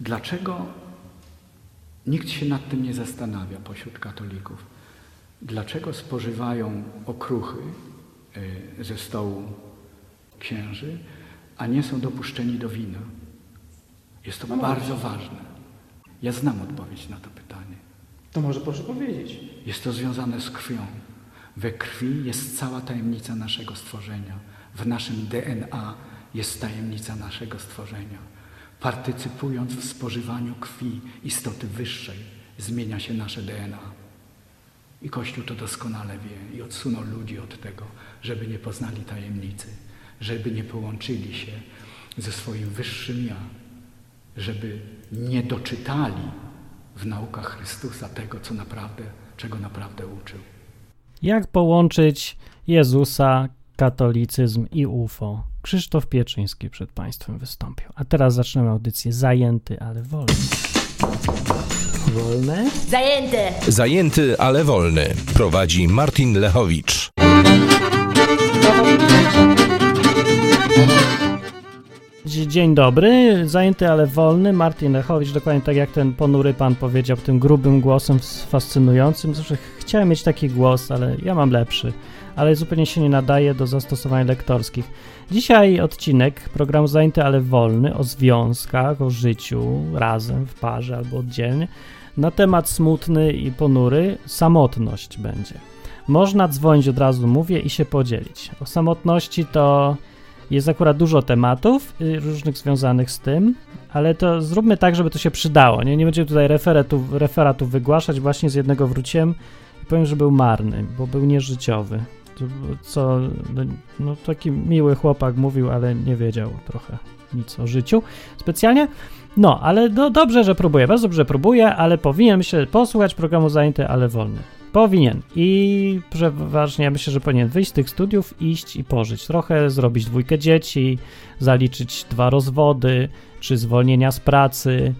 Dlaczego nikt się nad tym nie zastanawia pośród katolików? Dlaczego spożywają okruchy y, ze stołu księży, a nie są dopuszczeni do wina? Jest to No bardzo ważne. Ja znam odpowiedź na to pytanie. To może proszę powiedzieć. Jest to związane z krwią. We krwi jest cała tajemnica naszego stworzenia. W naszym DNA jest tajemnica naszego stworzenia. Partycypując w spożywaniu krwi istoty wyższej, zmienia się nasze DNA. I Kościół to doskonale wie i odsunął ludzi od tego, żeby nie poznali tajemnicy, żeby nie połączyli się ze swoim wyższym ja, żeby nie doczytali w naukach Chrystusa tego, co naprawdę, czego naprawdę uczył. Jak połączyć Jezusa, katolicyzm i UFO? Krzysztof Pieczyński przed Państwem wystąpił. A teraz zaczynamy audycję zajęty, ale wolny. Wolny? Zajęte! Zajęty, ale wolny. Prowadzi Martin Lechowicz. Dzień dobry, zajęty, ale wolny. Martin Lechowicz, dokładnie tak jak ten ponury pan powiedział, tym grubym głosem fascynującym. Zawsze chciałem mieć taki głos, ale ja mam lepszy, ale zupełnie się nie nadaje do zastosowań lektorskich. Dzisiaj odcinek programu Zajęty, ale wolny o związkach, o życiu razem, w parze albo oddzielnie. Na temat smutny i ponury samotność będzie. Można dzwonić od razu, mówię, i się podzielić. O samotności to jest akurat dużo tematów y, różnych związanych z tym, ale to zróbmy tak, żeby to się przydało. Nie, nie będziemy tutaj referatów, referatów wygłaszać. Właśnie z jednego wróciłem i powiem, że był marny, bo był nieżyciowy. Co no, no, taki miły chłopak mówił, ale nie wiedział trochę nic o życiu specjalnie. No, ale do, dobrze, że próbuję. Bardzo dobrze próbuję, ale powinien myślę posłuchać programu Zajęty, ale wolny. Powinien. I przeważnie ja myślę, że powinien wyjść z tych studiów, iść i pożyć. Trochę zrobić dwójkę dzieci, zaliczyć dwa rozwody, czy zwolnienia z pracy,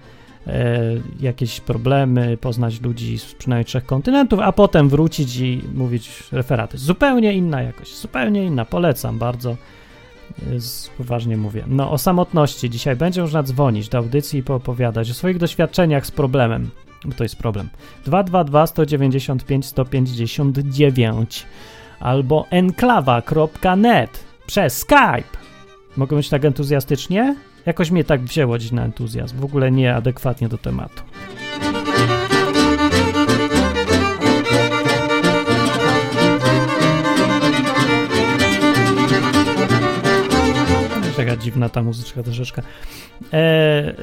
jakieś problemy, poznać ludzi z przynajmniej trzech kontynentów, a potem wrócić i mówić referaty. Zupełnie inna jakość, zupełnie inna. Polecam bardzo. E, Poważnie mówię. No, o samotności dzisiaj będzie można dzwonić do audycji i poopowiadać o swoich doświadczeniach z problemem. To jest problem. 222 195 159 albo enklawa.net przez Skype. Mogę być tak entuzjastycznie? Jakoś mnie tak wzięło dziś na entuzjazm. W ogóle nieadekwatnie do tematu. Taka dziwna ta muzyczka troszeczkę. E, e,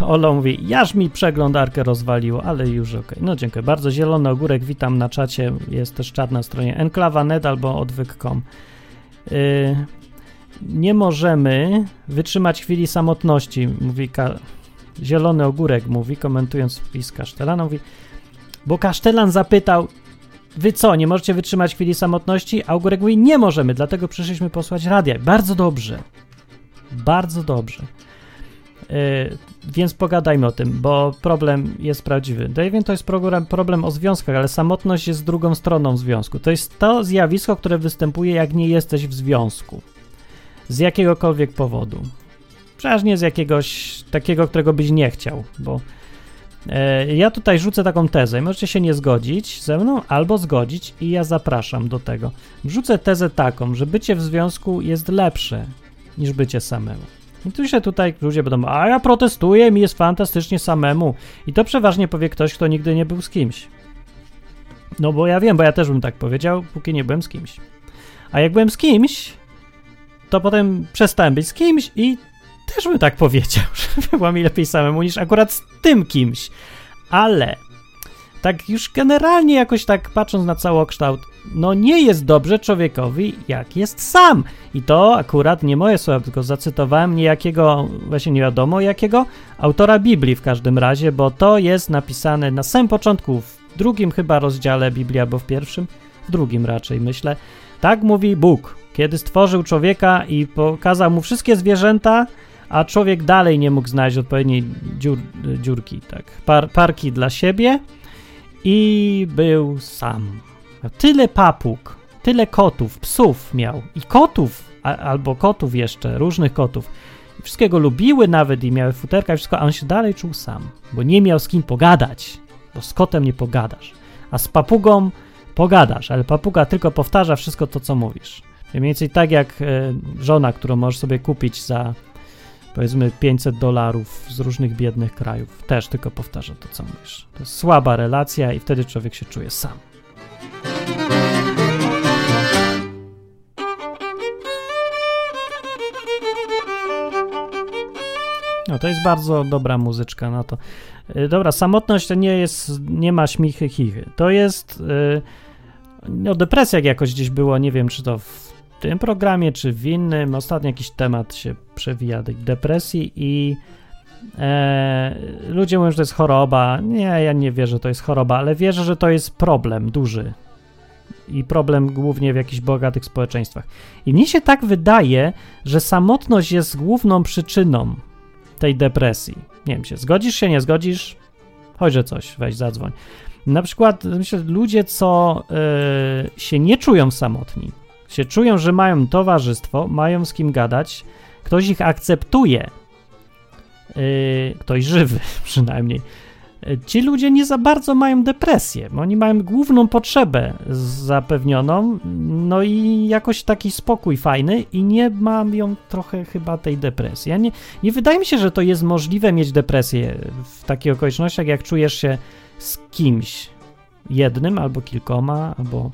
Olo mówi, jaż mi przeglądarkę rozwaliło, ale już okej. No dziękuję bardzo. Zielony ogórek, witam na czacie. Jest też czat na stronie enklawa.net albo odwyk.com. E, nie możemy wytrzymać chwili samotności, mówi Ka- Zielony ogórek, mówi, komentując wpis Kasztelana, mówi, bo Kasztelan zapytał, wy co, nie możecie wytrzymać chwili samotności? A ogórek mówi, nie możemy, dlatego przyszliśmy posłać radia. Bardzo dobrze. Bardzo dobrze. Yy, więc pogadajmy o tym, bo problem jest prawdziwy. David to jest problem, problem o związkach, ale samotność jest drugą stroną związku. To jest to zjawisko, które występuje, jak nie jesteś w związku. Z jakiegokolwiek powodu. Przecież nie z jakiegoś takiego, którego byś nie chciał, bo e, ja tutaj rzucę taką tezę i możecie się nie zgodzić ze mną, albo zgodzić i ja zapraszam do tego. Rzucę tezę taką, że bycie w związku jest lepsze niż bycie samemu. I tu się tutaj ludzie będą, a ja protestuję, mi jest fantastycznie samemu. I to przeważnie powie ktoś, kto nigdy nie był z kimś. No bo ja wiem, bo ja też bym tak powiedział, póki nie byłem z kimś. A jak byłem z kimś, to potem przestałem być z kimś i też bym tak powiedział, że było mi lepiej samemu niż akurat z tym kimś. Ale tak już generalnie jakoś tak patrząc na całokształt, no nie jest dobrze człowiekowi, jak jest sam. I to akurat nie moje słowa, tylko zacytowałem niejakiego, właśnie nie wiadomo jakiego, autora Biblii w każdym razie, bo to jest napisane na samym początku, w drugim chyba rozdziale Biblii, albo w pierwszym, w drugim raczej myślę. Tak mówi Bóg, kiedy stworzył człowieka i pokazał mu wszystkie zwierzęta, a człowiek dalej nie mógł znaleźć odpowiedniej dziur, dziurki, tak, par, parki dla siebie i był sam. Tyle papug, tyle kotów, psów miał i kotów, a, albo kotów jeszcze, różnych kotów. Wszystkie go lubiły nawet i miały futerka i wszystko, a on się dalej czuł sam, bo nie miał z kim pogadać, bo z kotem nie pogadasz, a z papugą pogadasz, ale papuga tylko powtarza wszystko to, co mówisz. Mniej więcej tak jak e, żona, którą możesz sobie kupić za powiedzmy 500 dolarów z różnych biednych krajów, też tylko powtarza to, co mówisz. To jest słaba relacja i wtedy człowiek się czuje sam. No to jest bardzo dobra muzyczka na to. Y, Dobra, samotność to nie jest, nie ma śmichy chichy. To jest, y, no depresja jak jakoś gdzieś było, nie wiem czy to w tym programie, czy w innym. Ostatnio jakiś temat się przewija depresji i e, ludzie mówią, że to jest choroba. Nie, ja nie wierzę, że to jest choroba, ale wierzę, że to jest problem duży. I problem głównie w jakichś bogatych społeczeństwach. I mnie się tak wydaje, że samotność jest główną przyczyną tej depresji. Nie wiem, się zgodzisz się, nie zgodzisz? Chodź, że coś, weź, zadzwoń. Na przykład, myślę, ludzie, co y, się nie czują samotni, się czują, że mają towarzystwo, mają z kim gadać, ktoś ich akceptuje, y, ktoś żywy przynajmniej. Ci ludzie nie za bardzo mają depresję, oni mają główną potrzebę zapewnioną, no i jakoś taki spokój fajny i nie mają trochę chyba tej depresji. Ja nie, nie wydaje mi się, że to jest możliwe mieć depresję w takich okolicznościach, jak czujesz się z kimś jednym albo kilkoma, albo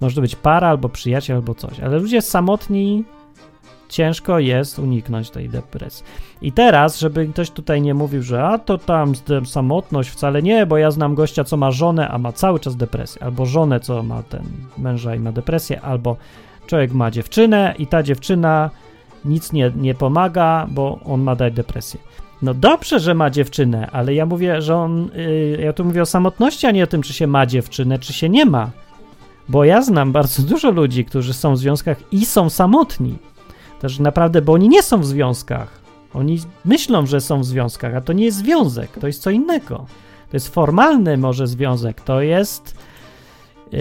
może to być para, albo przyjaciel, albo coś. Ale ludzie samotni ciężko jest uniknąć tej depresji. I teraz, żeby ktoś tutaj nie mówił, że a to tam samotność wcale nie, bo ja znam gościa, co ma żonę, a ma cały czas depresję, albo żonę, co ma ten męża i ma depresję, albo człowiek ma dziewczynę i ta dziewczyna nic nie, nie pomaga, bo on ma dać depresję. No dobrze, że ma dziewczynę, ale ja mówię, że on. Yy, ja tu mówię o samotności, a nie o tym, czy się ma dziewczynę, czy się nie ma. Bo ja znam bardzo dużo ludzi, którzy są w związkach i są samotni. Też naprawdę, bo oni nie są w związkach. Oni myślą, że są w związkach, a to nie jest związek, to jest co innego. To jest formalny może związek, to jest yy,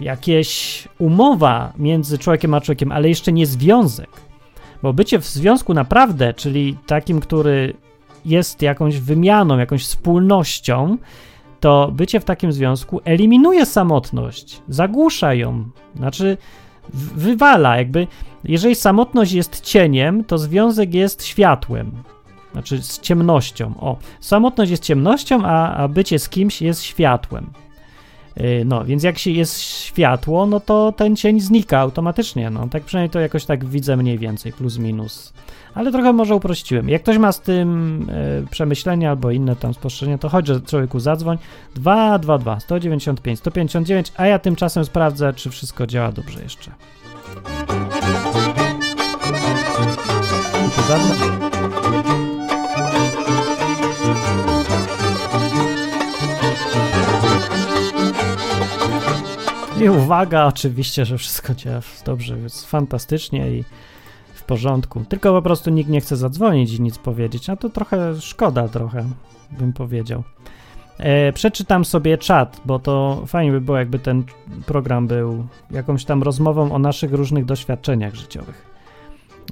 jakieś umowa między człowiekiem a człowiekiem, ale jeszcze nie związek. Bo bycie w związku naprawdę, czyli takim, który jest jakąś wymianą, jakąś wspólnością, to bycie w takim związku eliminuje samotność, zagłusza ją, znaczy wywala, jakby. Jeżeli samotność jest cieniem, to związek jest światłem, znaczy z ciemnością. O, samotność jest ciemnością, a, a bycie z kimś jest światłem. Yy, No, więc jak się jest światło, no to ten cień znika automatycznie. No, tak przynajmniej to jakoś tak widzę mniej więcej, plus minus. Ale trochę może uprościłem. Jak ktoś ma z tym e, przemyślenia albo inne tam spostrzeżenia, to chodź, że człowieku zadzwoń 222 195 159, a ja tymczasem sprawdzę, czy wszystko działa dobrze jeszcze. Zadzwoń. I uwaga, oczywiście, że wszystko działa dobrze, jest fantastycznie i w porządku. Tylko po prostu nikt nie chce zadzwonić i nic powiedzieć. A to trochę szkoda, trochę bym powiedział. E, przeczytam sobie czat, bo to fajnie by było, jakby ten program był jakąś tam rozmową o naszych różnych doświadczeniach życiowych.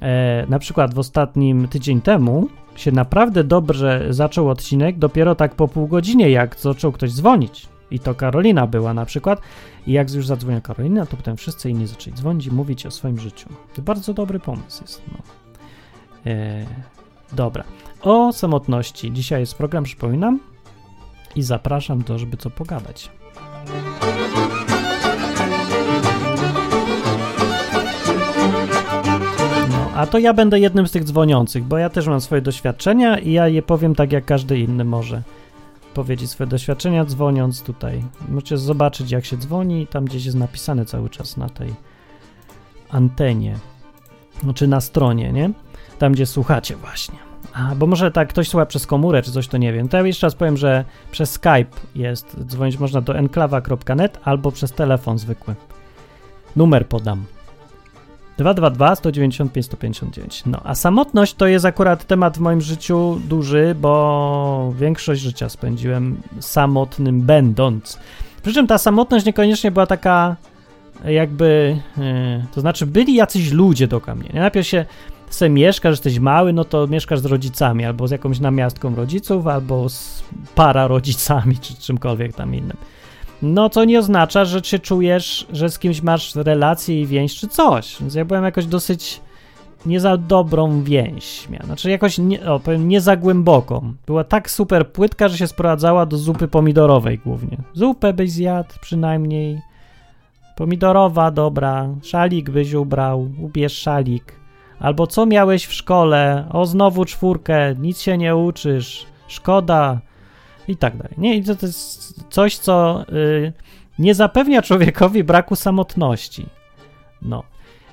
E, na przykład w ostatnim tydzień temu się naprawdę dobrze zaczął odcinek, dopiero tak po pół godzinie, jak zaczął ktoś dzwonić. I to Karolina była na przykład. I jak już zadzwoniła Karolina, to potem wszyscy inni zaczęli dzwonić i mówić o swoim życiu. To bardzo dobry pomysł jest. No. E, dobra. O samotności. Dzisiaj jest program, przypominam. I zapraszam to, żeby co pogadać. No, a to ja będę jednym z tych dzwoniących, bo ja też mam swoje doświadczenia i ja je powiem tak, jak każdy inny może powiedzieć swoje doświadczenia dzwoniąc tutaj. Możecie zobaczyć, jak się dzwoni, tam gdzieś jest napisane cały czas na tej antenie, czy na stronie, nie? Tam, gdzie słuchacie właśnie. A, bo może tak ktoś słucha przez komórę, czy coś, to nie wiem. To ja jeszcze raz powiem, że przez Skype jest, dzwonić można do enklawa.net albo przez telefon zwykły. Numer podam. 222 195 159. No, a samotność to jest akurat temat w moim życiu duży, bo większość życia spędziłem samotnym będąc. Przy czym ta samotność niekoniecznie była taka jakby, yy, to znaczy byli jacyś ludzie do mnie. Najpierw się se mieszkasz, jesteś mały, no to mieszkasz z rodzicami, albo z jakąś namiastką rodziców, albo z para rodzicami, czy czymkolwiek tam innym. No to nie oznacza, że się czujesz, że z kimś masz relację i więź, czy coś. Więc ja byłem jakoś dosyć nie za dobrą więź. Miałem. Znaczy jakoś, nie, o, powiem, nie za głęboką. Była tak super płytka, że się sprowadzała do zupy pomidorowej głównie. Zupę byś zjadł przynajmniej. Pomidorowa, dobra. Szalik byś ubrał, ubierz szalik. Albo co miałeś w szkole? O, znowu czwórkę, nic się nie uczysz. Szkoda. I tak dalej. Nie, i to, to jest coś, co y, nie zapewnia człowiekowi braku samotności. No.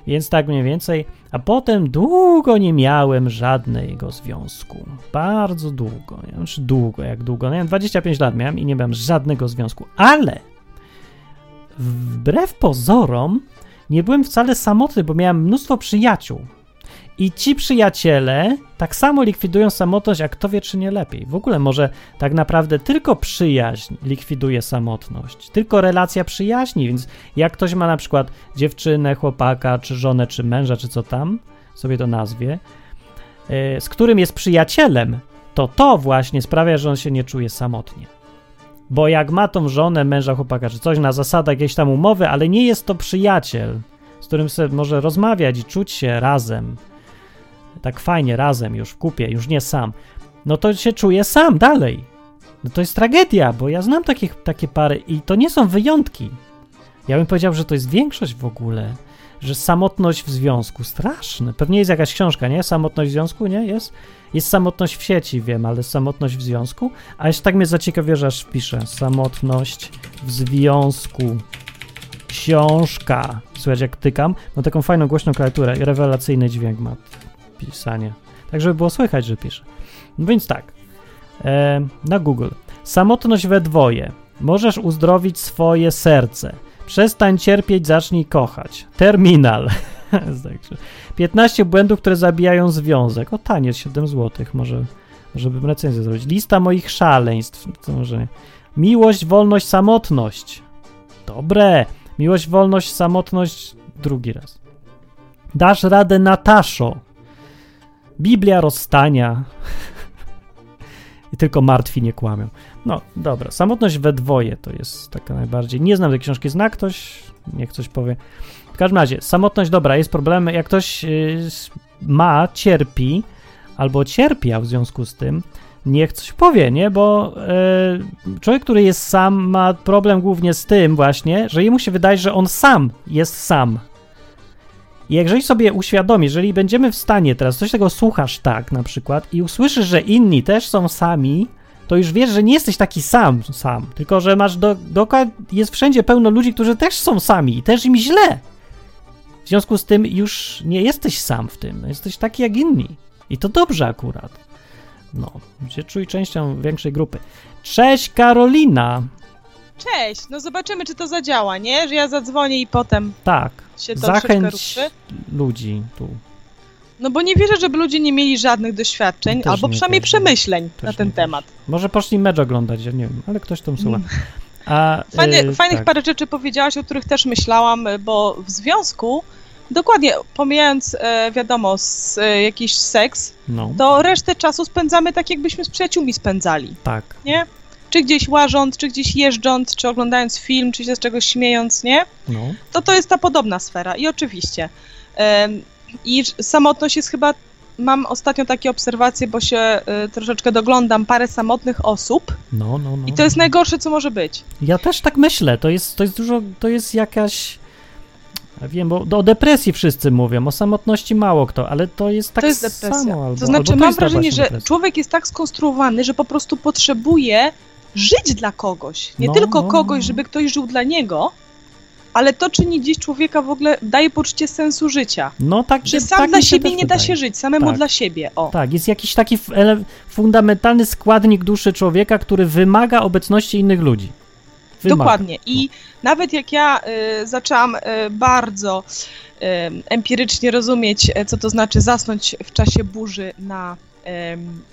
Więc tak mniej więcej. A potem długo nie miałem żadnego związku. Bardzo długo. Nie wiem, czy długo, jak długo. No, ja 25 lat miałem i nie miałem żadnego związku. Ale wbrew pozorom nie byłem wcale samotny, bo miałem mnóstwo przyjaciół. I ci przyjaciele tak samo likwidują samotność, jak kto wie, czy nie lepiej. W ogóle może tak naprawdę tylko przyjaźń likwiduje samotność. Tylko relacja przyjaźni, więc jak ktoś ma na przykład dziewczynę, chłopaka, czy żonę, czy męża, czy co tam, sobie to nazwie, yy, z którym jest przyjacielem, to to właśnie sprawia, że on się nie czuje samotnie. Bo jak ma tą żonę, męża, chłopaka, czy coś na zasadach jakiejś tam umowy, ale nie jest to przyjaciel, z którym może rozmawiać i czuć się razem, tak fajnie razem, już w kupie, już nie sam, no to się czuje sam dalej. No to jest tragedia, bo ja znam takich, takie pary i to nie są wyjątki. Ja bym powiedział, że to jest większość w ogóle, że samotność w związku, straszne. Pewnie jest jakaś książka, nie? Samotność w związku, nie? Jest? Jest samotność w sieci, wiem, ale samotność w związku. A jeszcze tak mnie zaciekawiło, że aż wpiszę. Samotność w związku. Książka. Słuchajcie, jak tykam, ma taką fajną, głośną klawiaturę i rewelacyjny dźwięk ma pisanie. Tak, żeby było słychać, że pisze. No więc tak. E, na Google. Samotność we dwoje. Możesz uzdrowić swoje serce. Przestań cierpieć, zacznij kochać. Terminal. 15 błędów, które zabijają związek. O, taniec, 7 zł. Może, może bym recenzję zrobić. Lista moich szaleństw. To może nie. Miłość, wolność, samotność. Dobre. Miłość, wolność, samotność. Drugi raz. Dasz radę, Nataszo. Biblia rozstania. I tylko martwi nie kłamią. No, dobra. Samotność we dwoje to jest taka najbardziej. Nie znam tej książki. Zna ktoś? Niech coś powie. W każdym razie, samotność dobra, jest problem. Jak ktoś yy, ma, cierpi, albo cierpiał w związku z tym, niech coś powie, nie? Bo yy, człowiek, który jest sam, ma problem głównie z tym właśnie, że jemu się wydaje, że on sam jest sam. I jeżeli sobie uświadomi, jeżeli będziemy w stanie teraz, coś tego słuchasz tak na przykład i usłyszysz, że inni też są sami, to już wiesz, że nie jesteś taki sam, sam, tylko że masz do, dookoła, jest wszędzie pełno ludzi, którzy też są sami i też im źle. W związku z tym już nie jesteś sam w tym, jesteś taki jak inni. I to dobrze akurat. No, się czuj częścią większej grupy. Cześć Karolina! Cześć, no zobaczymy, czy to zadziała, nie? Że ja zadzwonię i potem Tak, się to zachęć ludzi tu. No bo nie wierzę, żeby ludzie nie mieli żadnych doświadczeń, Też albo nie przynajmniej przemyśleń Też na ten temat. Może poszli mecz oglądać, ja nie wiem, ale ktoś tam słucha. A, Fajny, y, fajnych tak. parę rzeczy powiedziałaś, o których też myślałam, bo w związku, dokładnie pomijając, e, wiadomo, s, e, jakiś seks, No, to resztę czasu spędzamy tak, jakbyśmy z przyjaciółmi spędzali, tak. nie? Czy gdzieś łażąc, czy gdzieś jeżdżąc, czy oglądając film, czy się z czegoś śmiejąc, nie? No, to to jest ta podobna sfera. I oczywiście. I samotność jest chyba. Mam ostatnio takie obserwacje, bo się y, troszeczkę doglądam parę samotnych osób no, no, no. i to jest najgorsze, co może być. Ja też tak myślę, to jest, to jest dużo, to jest jakaś... Ja wiem, bo o depresji wszyscy mówią, o samotności mało kto, ale to jest tak to jest depresja. samo. Albo, to znaczy, albo mam jest ta wrażenie, że depresja. człowiek jest tak skonstruowany, że po prostu potrzebuje żyć dla kogoś. Nie No, tylko no, kogoś, no. żeby ktoś żył dla niego, ale to czyni dziś człowieka w ogóle, daje poczucie sensu życia. No tak, Że sam tak dla siebie nie da wydaje. się żyć, samemu Tak. dla siebie. O. Tak, jest jakiś taki fundamentalny składnik duszy człowieka, który wymaga obecności innych ludzi. Wymaga. Dokładnie. I nawet jak ja y, zaczęłam y, bardzo y, empirycznie rozumieć, y, co to znaczy zasnąć w czasie burzy na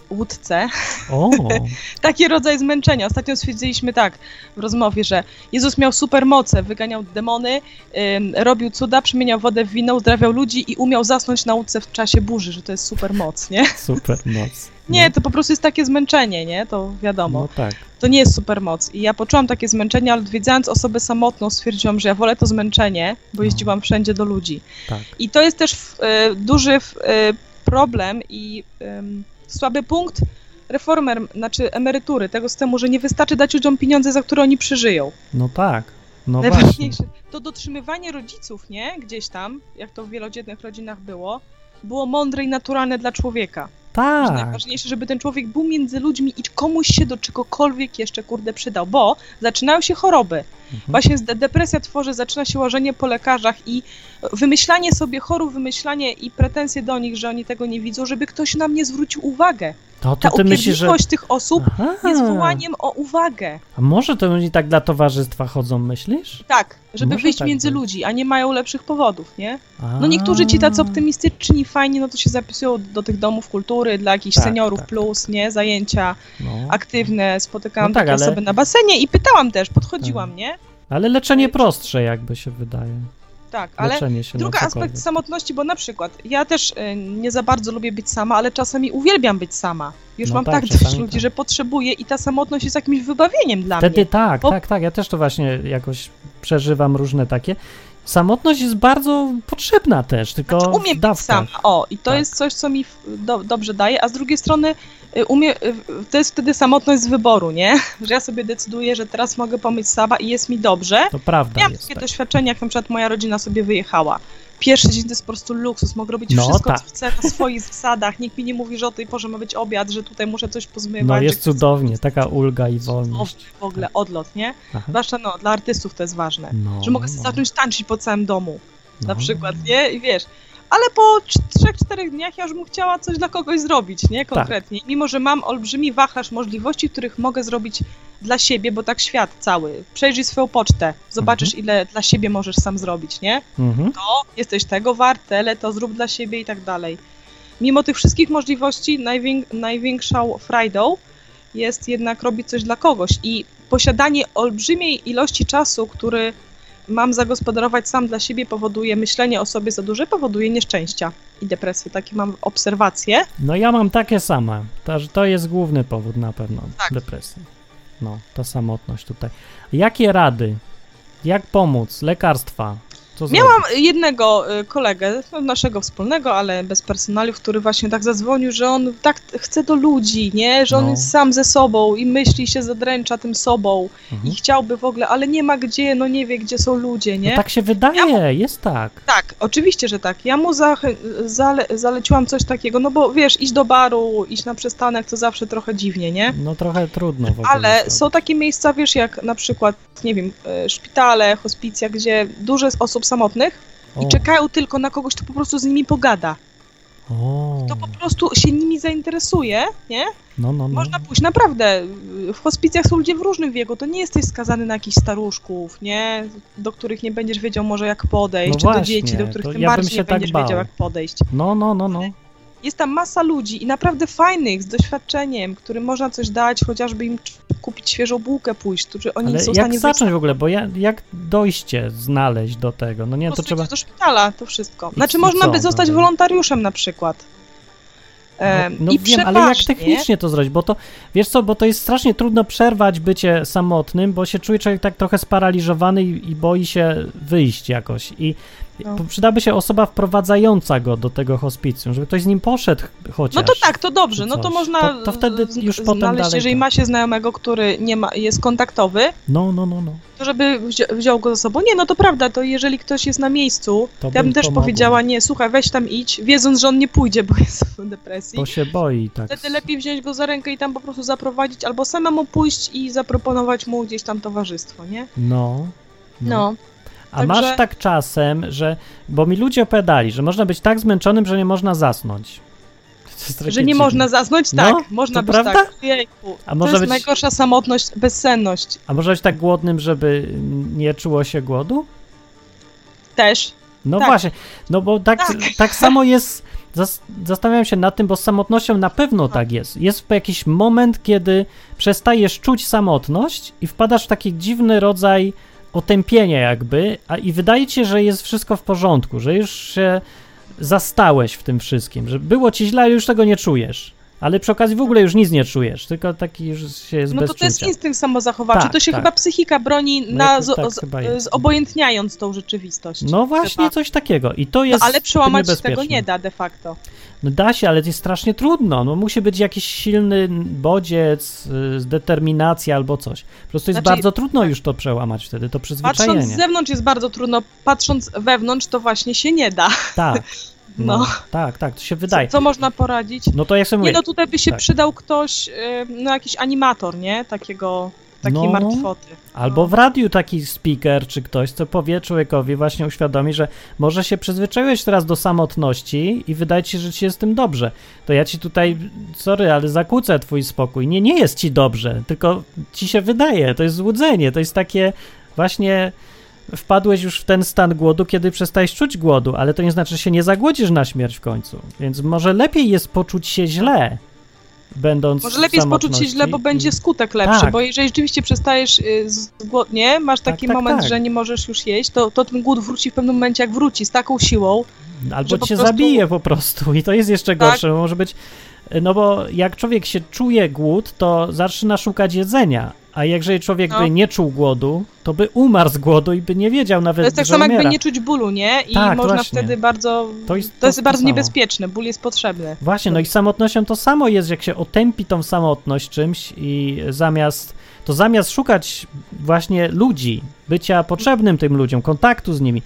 łódce. O, Taki rodzaj zmęczenia. Ostatnio stwierdziliśmy tak w rozmowie, że Jezus miał super moce, wyganiał demony, em, robił cuda, przemieniał wodę w wino, uzdrawiał ludzi i umiał zasnąć na łódce w czasie burzy, że to jest super moc, nie? super moc. Nie, to po prostu jest takie zmęczenie, nie? To wiadomo. No tak. To nie jest super moc. I ja poczułam takie zmęczenie, ale odwiedzając osobę samotną stwierdziłam, że ja wolę to zmęczenie, bo No. jeździłam wszędzie do ludzi. Tak. I to jest też e, duży f- e, problem i em, słaby punkt reformy, em- znaczy emerytury, tego systemu, że nie wystarczy dać ludziom pieniądze, za które oni przeżyją. No tak. No. Najważniejsze, to dotrzymywanie rodziców, nie? Gdzieś tam, jak to w wielodzietnych rodzinach było, było mądre i naturalne dla człowieka. Że Tak. Najważniejsze, żeby ten człowiek był między ludźmi i komuś się do czegokolwiek jeszcze, kurde, przydał, bo zaczynają się choroby. Mhm. Właśnie depresja tworzy, zaczyna się łażenie po lekarzach i wymyślanie sobie chorób, wymyślanie i pretensje do nich, że oni tego nie widzą, żeby ktoś na mnie zwrócił uwagę. To, Ta to ty myślisz, że... tych osób Aha. jest wołaniem o uwagę. A może to oni tak dla towarzystwa chodzą, myślisz? Tak, żeby Może wyjść tak między być. ludzi, a nie mają lepszych powodów, nie? A. No niektórzy ci tacy optymistyczni, fajni, no to się zapisują do tych domów kultury, dla jakichś Tak, seniorów tak. plus, nie? Zajęcia No. aktywne, spotykałam No tak, takie ale- osoby na basenie i pytałam też, podchodziłam, Tak. nie? Ale leczenie prostsze jakby się wydaje. Tak, ale drugi aspekt samotności, bo na przykład ja też y, nie za bardzo lubię być sama, ale czasami uwielbiam być sama. Już No mam tak, tak czasami ludzi, tak. że potrzebuję i ta samotność jest jakimś wybawieniem dla Wtedy mnie. tak, Bo- tak, tak. Ja też to właśnie jakoś przeżywam różne takie. Samotność jest bardzo potrzebna też, tylko Znaczy, umiem być dawkach. sama. O, i to Tak. jest coś, co mi do, dobrze daje, a z drugiej strony y, umie, y, to jest wtedy samotność z wyboru, nie? Że ja sobie decyduję, że teraz mogę pomyć sama i jest mi dobrze. To prawda Miałam jest. takie Tak. doświadczenia, jak na przykład moja rodzina sobie wyjechała. Pierwszy dzień to jest po prostu luksus, mogę robić No wszystko, tak. co chcę na swoich zasadach. Nikt mi nie mówi, że o tej porze ma być obiad, że tutaj muszę coś pozmywać. No jest cudownie, taka ulga i wolność. W ogóle odlot, nie? Aha. Zwłaszcza no, dla artystów to jest ważne. No, Że mogę sobie no, zacząć tańczyć po całym domu, na no. przykład, nie? I wiesz, ale po 3-4 dniach ja już bym chciała coś dla kogoś zrobić, nie? Tak. Konkretnie. Mimo, że mam olbrzymi wachlarz możliwości, których mogę zrobić dla siebie, bo tak świat cały. Przejrzyj swoją pocztę, zobaczysz, ile dla siebie możesz sam zrobić, nie? Mhm. to, jesteś tego wart, tyle, to zrób dla siebie i tak dalej. Mimo tych wszystkich możliwości, najwięk- największą frajdą jest jednak robić coś dla kogoś i posiadanie olbrzymiej ilości czasu, który mam zagospodarować sam dla siebie, powoduje myślenie o sobie za duże, powoduje nieszczęścia i depresję. Takie mam obserwacje. No ja mam takie same. To, to jest główny powód na pewno Tak. depresji. No, ta samotność tutaj. Jakie rady? Jak pomóc? Lekarstwa? Miałam jednego y, kolegę, no, naszego wspólnego, ale bez personaliów, który właśnie tak zadzwonił, że on tak chce do ludzi, nie? Że on No. jest sam ze sobą i myśli się zadręcza tym sobą Mhm. i chciałby w ogóle, ale nie ma gdzie, no nie wie, gdzie są ludzie, nie? No tak się wydaje, jest tak. Tak, oczywiście, że tak. Ja mu zachę- zale- zaleciłam coś takiego, no bo wiesz, iść do baru, iść na przystanek to zawsze trochę dziwnie, nie? No trochę trudno w ogóle. Ale są takie miejsca, wiesz, jak na przykład, nie wiem, e, szpitale, hospicja, gdzie dużo osób samotnych O, i czekają tylko na kogoś, kto po prostu z nimi pogada. O, To po prostu się nimi zainteresuje, nie? no, no, no. Można pójść. Naprawdę, w hospicjach są ludzie w różnym wieku. To nie jesteś skazany na jakichś staruszków, nie? Do których nie będziesz wiedział może jak podejść, No czy do właśnie, dzieci, do których tym ja bardziej nie tak będziesz bał. wiedział jak podejść. No, no, no, no. Jest tam masa ludzi i naprawdę fajnych, z doświadczeniem, którym można coś dać, chociażby im kupić świeżą bułkę, pójść, którzy oni Ale są w jak stanie wyjść zacząć w ogóle, bo ja, jak dojście znaleźć do tego? No nie, to trzeba... do szpitala, to wszystko. I Znaczy co można by zostać dalej? wolontariuszem na przykład. No, no I wiem, ale jak technicznie to zrobić? Bo to, wiesz co, bo to jest strasznie trudno przerwać bycie samotnym, bo się czuje człowiek tak trochę sparaliżowany i, i boi się wyjść jakoś. I No. przydałaby się osoba wprowadzająca go do tego hospicjum, żeby ktoś z nim poszedł chociaż. No to tak, to dobrze, no to można To- to wtedy już potem znaleźć, dalej jeżeli ma się znajomego, który nie ma, jest kontaktowy, No, no, no, no. to żeby wzi- wziął go ze sobą. Nie, no to prawda, to jeżeli ktoś jest na miejscu, To to ja by bym też pomogło. powiedziała, nie, słuchaj, weź tam idź, wiedząc, że on nie pójdzie, bo jest w depresji. Bo się boi tak. Wtedy lepiej wziąć go za rękę i tam po prostu zaprowadzić, albo samemu pójść i zaproponować mu gdzieś tam towarzystwo, nie? No. No. A Także- masz tak czasem, że. Bo mi ludzie opowiadali, że można być tak zmęczonym, że nie można zasnąć. Że nie dziwne. można zasnąć? No, Tak, można to być prawda? tak. Jejku. A może to jest być- najgorsza samotność, bezsenność. A może być tak głodnym, żeby nie czuło się głodu? Też. No Tak. właśnie, no bo tak, tak. Tak. samo jest zas- zastanawiam się nad tym, bo z samotnością na pewno tak jest. Jest jakiś moment, kiedy przestajesz czuć samotność i wpadasz w taki dziwny rodzaj otępienia jakby, a i wydaje ci się, że jest wszystko w porządku, że już się zastałeś w tym wszystkim, że było ci źle, ale już tego nie czujesz. Ale przy okazji w ogóle już nic nie czujesz, tylko taki już się jest No to to jest instynkt samozachowawczy. Tak, to się tak. chyba psychika broni No na zo- tak z- chyba jest. zobojętniając tą rzeczywistość. No właśnie, chyba. coś takiego. I to No, jest ale przełamać tego nie da de facto. No da się, ale to jest strasznie trudno. No musi być jakiś silny bodziec, y, determinacja albo coś. Po prostu jest Znaczy, bardzo trudno już to przełamać wtedy, to Patrząc przyzwyczajenie. z zewnątrz jest bardzo trudno, patrząc wewnątrz to właśnie się nie da. Tak, no, No. tak, tak, to się wydaje. Co, co można poradzić? No to jak sobie Nie mówię, no, tutaj by się tak. przydał ktoś, no jakiś animator, nie? Takiego, takiej No. martwoty. albo no. w radiu taki speaker czy ktoś, co powie człowiekowi, właśnie uświadomi, że może się przyzwyczaiłeś teraz do samotności i wydaje ci się, że ci jest z tym dobrze. To ja ci tutaj, sorry, ale zakłócę twój spokój. Nie, nie jest ci dobrze, tylko ci się wydaje, to jest złudzenie, to jest takie właśnie wpadłeś już w ten stan głodu, kiedy przestajesz czuć głodu, ale to nie znaczy, że się nie zagłodzisz na śmierć w końcu. Więc może lepiej jest poczuć się źle, będąc Może lepiej jest poczuć się źle, bo i- będzie skutek lepszy, Tak. bo jeżeli rzeczywiście przestajesz y, głodnie, masz Tak, taki tak, moment, tak. że nie możesz już jeść, to, to ten głód wróci w pewnym momencie, jak wróci, z taką siłą. Albo cię prostu- zabije po prostu i to jest jeszcze Tak. gorsze, bo może być, no bo jak człowiek się czuje głód, to zaczyna szukać jedzenia, a jeżeli człowiek No. by nie czuł głodu, to by umarł z głodu i by nie wiedział nawet, To jest tak że samo jakby nie czuć bólu, nie? I Tak, można właśnie. wtedy bardzo... To jest To to- jest to bardzo samo. niebezpieczne, ból jest potrzebny. Właśnie, no i z samotnością to samo jest, jak się otępi tą samotność czymś i zamiast, to zamiast szukać właśnie ludzi, bycia potrzebnym tym ludziom, kontaktu z nimi,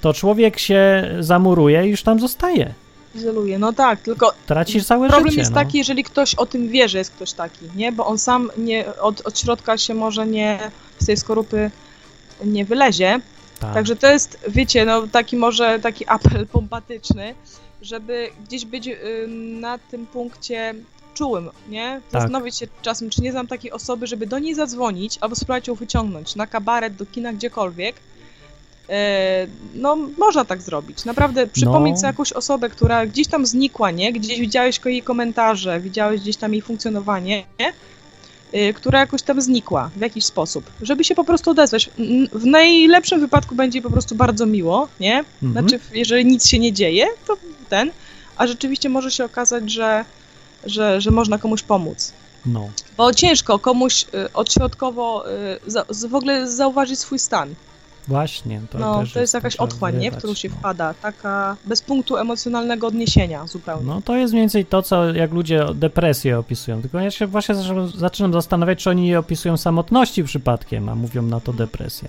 to człowiek się zamuruje i już tam zostaje. Izoluje, no tak, tylko Tracisz całe problem życie. jest no. taki, jeżeli ktoś o tym wie, że jest ktoś taki, nie? Bo on sam nie, od, od środka się może nie, z tej skorupy nie wylezie. Tak. Także to jest, wiecie, no taki może taki apel pompatyczny, żeby gdzieś być y, na tym punkcie czułym, nie? Tak. Zastanowić się czasem, czy nie znam takiej osoby, żeby do niej zadzwonić albo spróbować ją wyciągnąć na kabaret, do kina, gdziekolwiek. E, No, można tak zrobić. Naprawdę przypomnieć No. sobie jakąś osobę, która gdzieś tam znikła, nie? Gdzieś widziałeś jej komentarze, widziałeś gdzieś tam jej funkcjonowanie, nie? Y, która jakoś tam znikła w jakiś sposób, żeby się po prostu odezwać. W najlepszym wypadku będzie po prostu bardzo miło, nie? Mhm. Znaczy, jeżeli nic się nie dzieje, to ten, a rzeczywiście może się okazać, że, że, że można komuś pomóc. No. Bo ciężko komuś y, odśrodkowo y, w ogóle zauważyć swój stan. Właśnie, to no, też to jest jakaś trzeba otchłań, nie? w którą się no. wpada, taka bez punktu emocjonalnego odniesienia zupełnie. No to jest mniej więcej to, co jak ludzie depresję opisują. Tylko ja się właśnie zaczynam- zastanawiać, czy oni nie opisują samotności przypadkiem, a mówią na to depresja.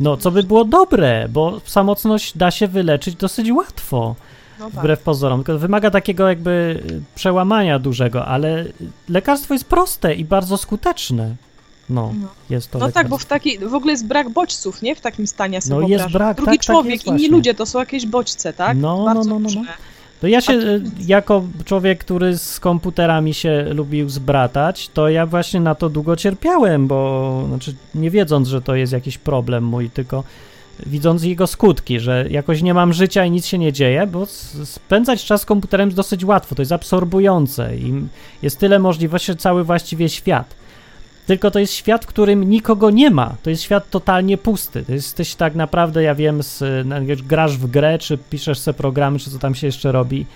No, co by było dobre, bo samotność da się wyleczyć dosyć łatwo, No tak. wbrew pozorom. Tylko wymaga takiego jakby y, przełamania dużego, ale lekarstwo jest proste i bardzo skuteczne. No, No. jest to No tak, bo w, taki, w ogóle jest brak bodźców, nie? W takim stanie sobie No jest brak, Drugi tak, tak człowiek, jest inni ludzie to są jakieś bodźce, tak? No, no, Bardzo no, no, no. różne. To ja się, y, jako człowiek, który z komputerami się lubił zbratać, to ja właśnie na to długo cierpiałem, bo znaczy nie wiedząc, że to jest jakiś problem mój, tylko widząc jego skutki, że jakoś nie mam życia i nic się nie dzieje, bo spędzać czas z komputerem jest dosyć łatwo, to jest absorbujące i jest tyle możliwości, cały właściwie świat. Tylko to jest świat, w którym nikogo nie ma. To jest świat totalnie pusty. To jesteś tak naprawdę, ja wiem, z, grasz w grę, czy piszesz sobie programy, czy co tam się jeszcze robi,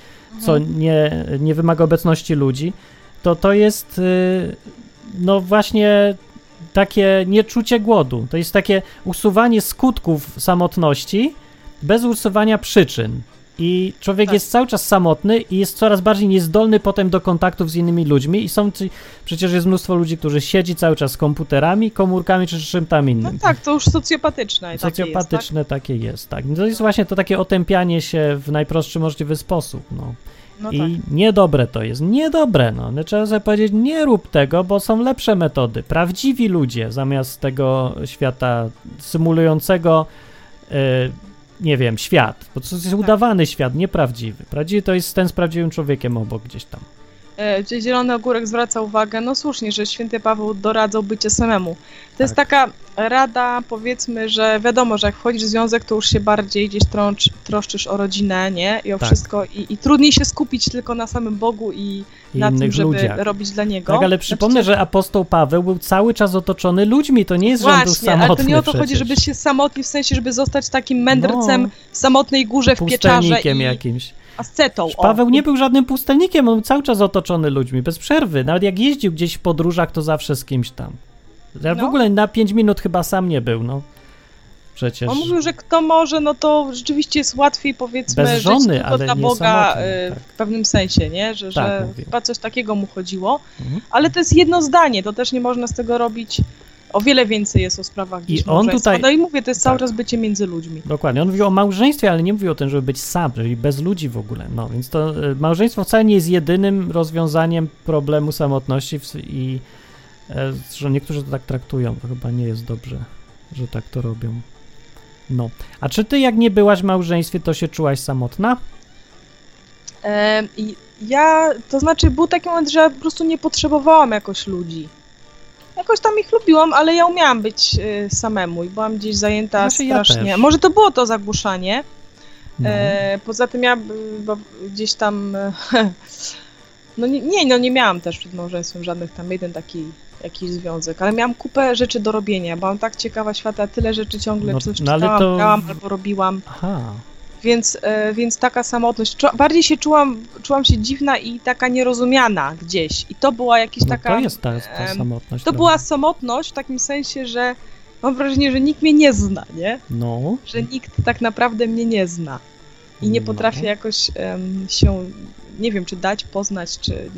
co nie, nie wymaga obecności ludzi, to to jest y, no właśnie takie nieczucie głodu. To jest takie usuwanie skutków samotności bez usuwania przyczyn. I człowiek Tak. jest cały czas samotny i jest coraz bardziej niezdolny potem do kontaktów z innymi ludźmi i są ci, przecież jest mnóstwo ludzi, którzy siedzi cały czas z komputerami, komórkami czy czym tam No innym. tak, to już socjopatyczne. takie Socjopatyczne takie jest, tak. No to jest właśnie to takie otępianie się w najprostszy możliwy sposób, no. Jest, tak? No I tak. niedobre to jest, niedobre, no. no. Trzeba sobie powiedzieć, nie rób tego, bo są lepsze metody. Prawdziwi ludzie zamiast tego świata symulującego, e, nie wiem, świat. Bo to jest Tak. udawany świat, nieprawdziwy. Prawdziwy to jest ten z prawdziwym człowiekiem obok gdzieś tam. E, gdzie Zielony Ogórek zwraca uwagę, no słusznie, że święty Paweł doradzał bycie samemu. To jest Tak. taka rada, powiedzmy, że wiadomo, że jak wchodzisz w związek, to już się bardziej gdzieś trącz, troszczysz o rodzinę, nie? I o Tak. wszystko. I, I trudniej się skupić tylko na samym Bogu i, I na tym, żeby ludziach. robić dla Niego. Tak, ale przypomnę, Znaczy, że apostoł Paweł był cały czas otoczony ludźmi, to nie jest, Właśnie, samotny ale to nie o to chodzi, przecież. żeby się samotni, w sensie, żeby zostać takim mędrcem No. w samotnej górze w pieczarze i jakimś. Ascetą. o. Paweł nie był żadnym pustelnikiem, on był cały czas otoczony ludźmi, bez przerwy. Nawet jak jeździł gdzieś w podróżach, to zawsze z kimś tam. Ja w No. ogóle na 5 minut chyba sam nie był, no. Przecież. On mówił, że kto może, no to rzeczywiście jest łatwiej powiedzmy Bez żyć żony, tylko ale dla nie Boga samotny, y, tak. w pewnym sensie, nie? Że, Tak, że chyba coś takiego mu chodziło. Mhm. Ale to jest jedno zdanie, to też nie można z tego robić. O wiele więcej jest o sprawach I on tutaj- No i mówię, to jest cały tak. czas bycie między ludźmi. Dokładnie. On mówił o małżeństwie, ale nie mówił o tym, żeby być sam, czyli bez ludzi w ogóle. No więc to e, małżeństwo wcale nie jest jedynym rozwiązaniem problemu samotności w- i że niektórzy to tak traktują. To chyba nie jest dobrze, że tak to robią. No. A czy ty, jak nie byłaś w małżeństwie, to się czułaś samotna? E, ja, to znaczy był taki moment, że ja po prostu nie potrzebowałam jakoś ludzi. Jakoś tam ich lubiłam, ale ja umiałam być y, samemu i byłam gdzieś zajęta Znaczy ja strasznie. też. Może to było to zagłuszanie. No. E, poza tym ja y, bo gdzieś tam. e, No nie, no nie miałam też przed małżeństwem żadnych tam jeden taki jakiś związek, ale miałam kupę rzeczy do robienia. Byłam tak ciekawa świata, tyle rzeczy ciągle No, coś no czytałam, to- grałam albo robiłam. Aha. Więc, e, więc taka samotność. Bardziej się czułam, czułam się dziwna i taka nierozumiana gdzieś. I to była jakaś No taka. to jest ta, ta samotność. To trochę. była samotność w takim sensie, że mam wrażenie, że nikt mnie nie zna, nie? No. Że nikt tak naprawdę mnie nie zna. I nie No. potrafię jakoś em, się, nie wiem, czy dać poznać, czy,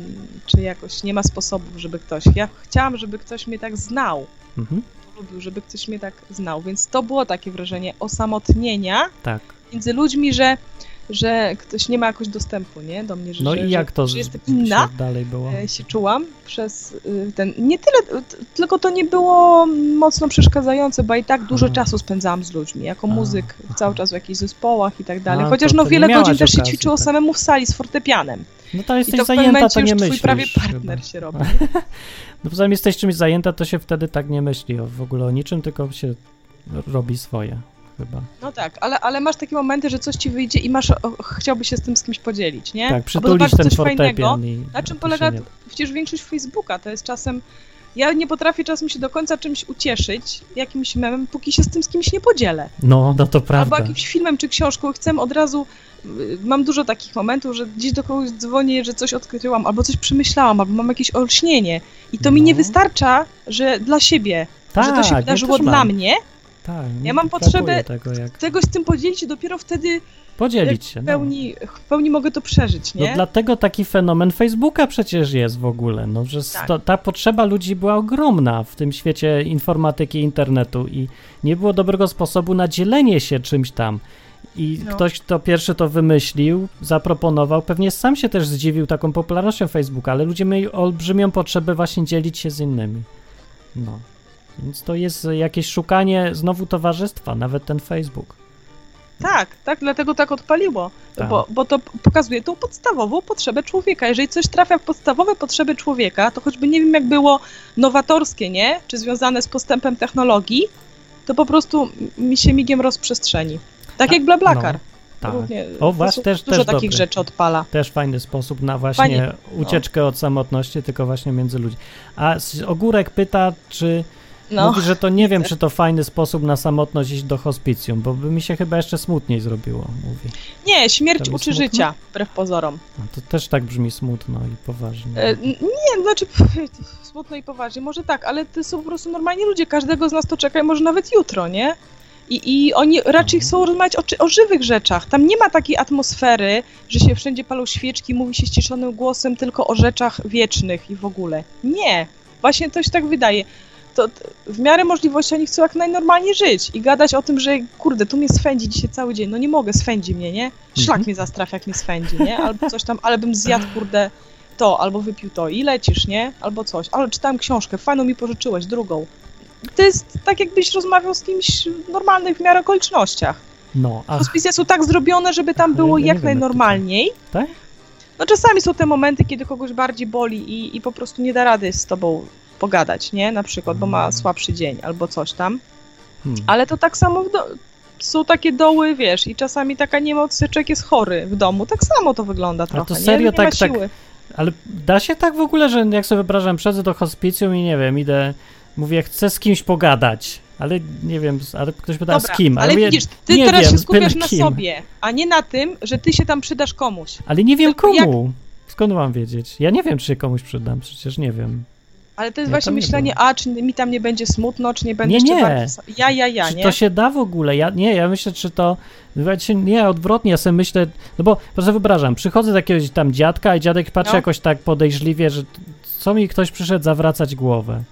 czy jakoś nie ma sposobów, żeby ktoś. Ja chciałam, żeby ktoś mnie tak znał. Mhm. Lubił, żeby ktoś mnie tak znał. Więc to było takie wrażenie osamotnienia Tak. Między ludźmi, że, że ktoś nie ma jakoś dostępu, nie? Do mnie, że, No i jak to że jestem inna. dalej było? e, się czułam przez y, ten. Nie tyle, tylko to nie było mocno przeszkadzające, bo i tak dużo Aha. czasu spędzałam z ludźmi, jako A, muzyk, aha. cały czas w jakichś zespołach i tak dalej. A, Chociaż to- no to wiele godzin też się okazji, ćwiczyło tak. samemu w sali z fortepianem. No to I jesteś to w pewnym zajęta, momencie to już nie twój myślisz. prawie chyba. partner się robi. No poza tym jesteś czymś zajęta, to się wtedy tak nie myśli o, w ogóle o niczym, tylko się robi swoje chyba. No tak, ale, ale masz takie momenty, że coś ci wyjdzie i masz, o, chciałbyś się z tym z kimś podzielić, nie? Tak, przytulić ten coś fajnego. i... Na czym polega nie- przecież większość Facebooka? To jest czasem. Ja nie potrafię czasem się do końca czymś ucieszyć, jakimś memem, póki się z tym z kimś nie podzielę. No, no to prawda. Albo jakimś filmem czy książką. Chcę od razu. y, Mam dużo takich momentów, że gdzieś do kogoś dzwonię, że coś odkryłam, albo coś przemyślałam, albo mam jakieś olśnienie. I to mi nie No. wystarcza, że dla siebie, tak, że to się ja wydarzyło też dla mnie. Tak, Ja mam potrzebę tego, jak Czegoś z tym podzielić i dopiero wtedy podzielić się. w No. pełni, w pełni mogę to przeżyć, No nie? dlatego taki fenomen Facebooka przecież jest w ogóle, no, że Tak. ta potrzeba ludzi była ogromna w tym świecie informatyki, internetu i nie było dobrego sposobu na dzielenie się czymś tam. I No. ktoś, kto pierwszy to wymyślił, zaproponował, pewnie sam się też zdziwił taką popularnością Facebooka, ale ludzie mieli olbrzymią potrzebę właśnie dzielić się z innymi. No. Więc to jest jakieś szukanie znowu towarzystwa, nawet ten Facebook. Tak, tak, dlatego tak odpaliło. Tak. Bo, bo to pokazuje tą podstawową potrzebę człowieka. Jeżeli coś trafia w podstawowe potrzeby człowieka, to choćby nie wiem, jak było nowatorskie, nie? Czy związane z postępem technologii, to po prostu mi się migiem rozprzestrzeni. Tak A- jak BlaBlaCar. no, tak. Równie, O, właśnie, też- Dużo też takich dobry. rzeczy odpala. Też fajny sposób na właśnie Fajnie, ucieczkę od samotności, tylko właśnie między ludźmi. A Ogórek pyta, czy No. mówi, że to nie wiem, czy to fajny sposób na samotność iść do hospicjum, bo by mi się chyba jeszcze smutniej zrobiło, mówi. Nie, śmierć uczy życia, wbrew pozorom. No, to też tak brzmi smutno i poważnie. E, Nie, znaczy smutno i poważnie, może tak, ale to są po prostu normalni ludzie, każdego z nas to czeka, i może nawet jutro, nie? I, I oni raczej Mhm. chcą rozmawiać o, o żywych rzeczach. Tam nie ma takiej atmosfery, że się wszędzie palą świeczki, mówi się ściszonym głosem tylko o rzeczach wiecznych i w ogóle. Nie, właśnie to się tak wydaje. To, w miarę możliwości oni chcą jak najnormalniej żyć i gadać o tym, że kurde, tu mnie swędzi dzisiaj cały dzień. No nie mogę, swędzi mnie, nie? Szlak Mhm. mnie zastrafia, jak mnie swędzi, nie? Albo coś tam, ale bym zjadł, kurde, to, albo wypił to i lecisz, nie? Albo coś. Ale czytałem książkę, fajną mi pożyczyłeś, drugą. To jest tak, jakbyś rozmawiał z kimś w normalnych w miarę okolicznościach. No, a Hospicja są tak zrobione, żeby tam było ja jak wiem, najnormalniej. tak? No czasami są te momenty, kiedy kogoś bardziej boli i, i po prostu nie da rady z tobą pogadać, nie? Na przykład, bo ma słabszy dzień albo coś tam. Hmm. Ale to tak samo są takie doły, wiesz, i czasami taka niemoc, człowiek jest chory w domu. Tak samo to wygląda trochę, to nie? serio nie tak- ma tak- siły. Ale da się tak w ogóle, że jak sobie wyobrażam, przychodzę do hospicjum i nie wiem, idę, mówię, chcę z kimś pogadać, ale nie wiem, ale ktoś pyta Dobra, z kim. ale mówię, widzisz, ty nie teraz wiem, się skupiasz na kim. sobie, a nie na tym, że ty się tam przydasz komuś. Ale nie wiem Tylko jak- komu. Skąd mam wiedzieć? Ja nie wiem, czy się komuś przydam, przecież nie wiem. Ale to jest Ja właśnie myślenie, a czy mi tam nie będzie smutno, czy nie będę Nie, jeszcze nie. bardziej... Ja, ja, ja, czy nie? to się da w ogóle? Ja nie, ja myślę, czy to. Nie, odwrotnie, ja sobie myślę, no bo po prostu wyobrażam, przychodzę do jakiegoś tam dziadka i dziadek patrzy No. jakoś tak podejrzliwie, że co mi ktoś przyszedł zawracać głowę.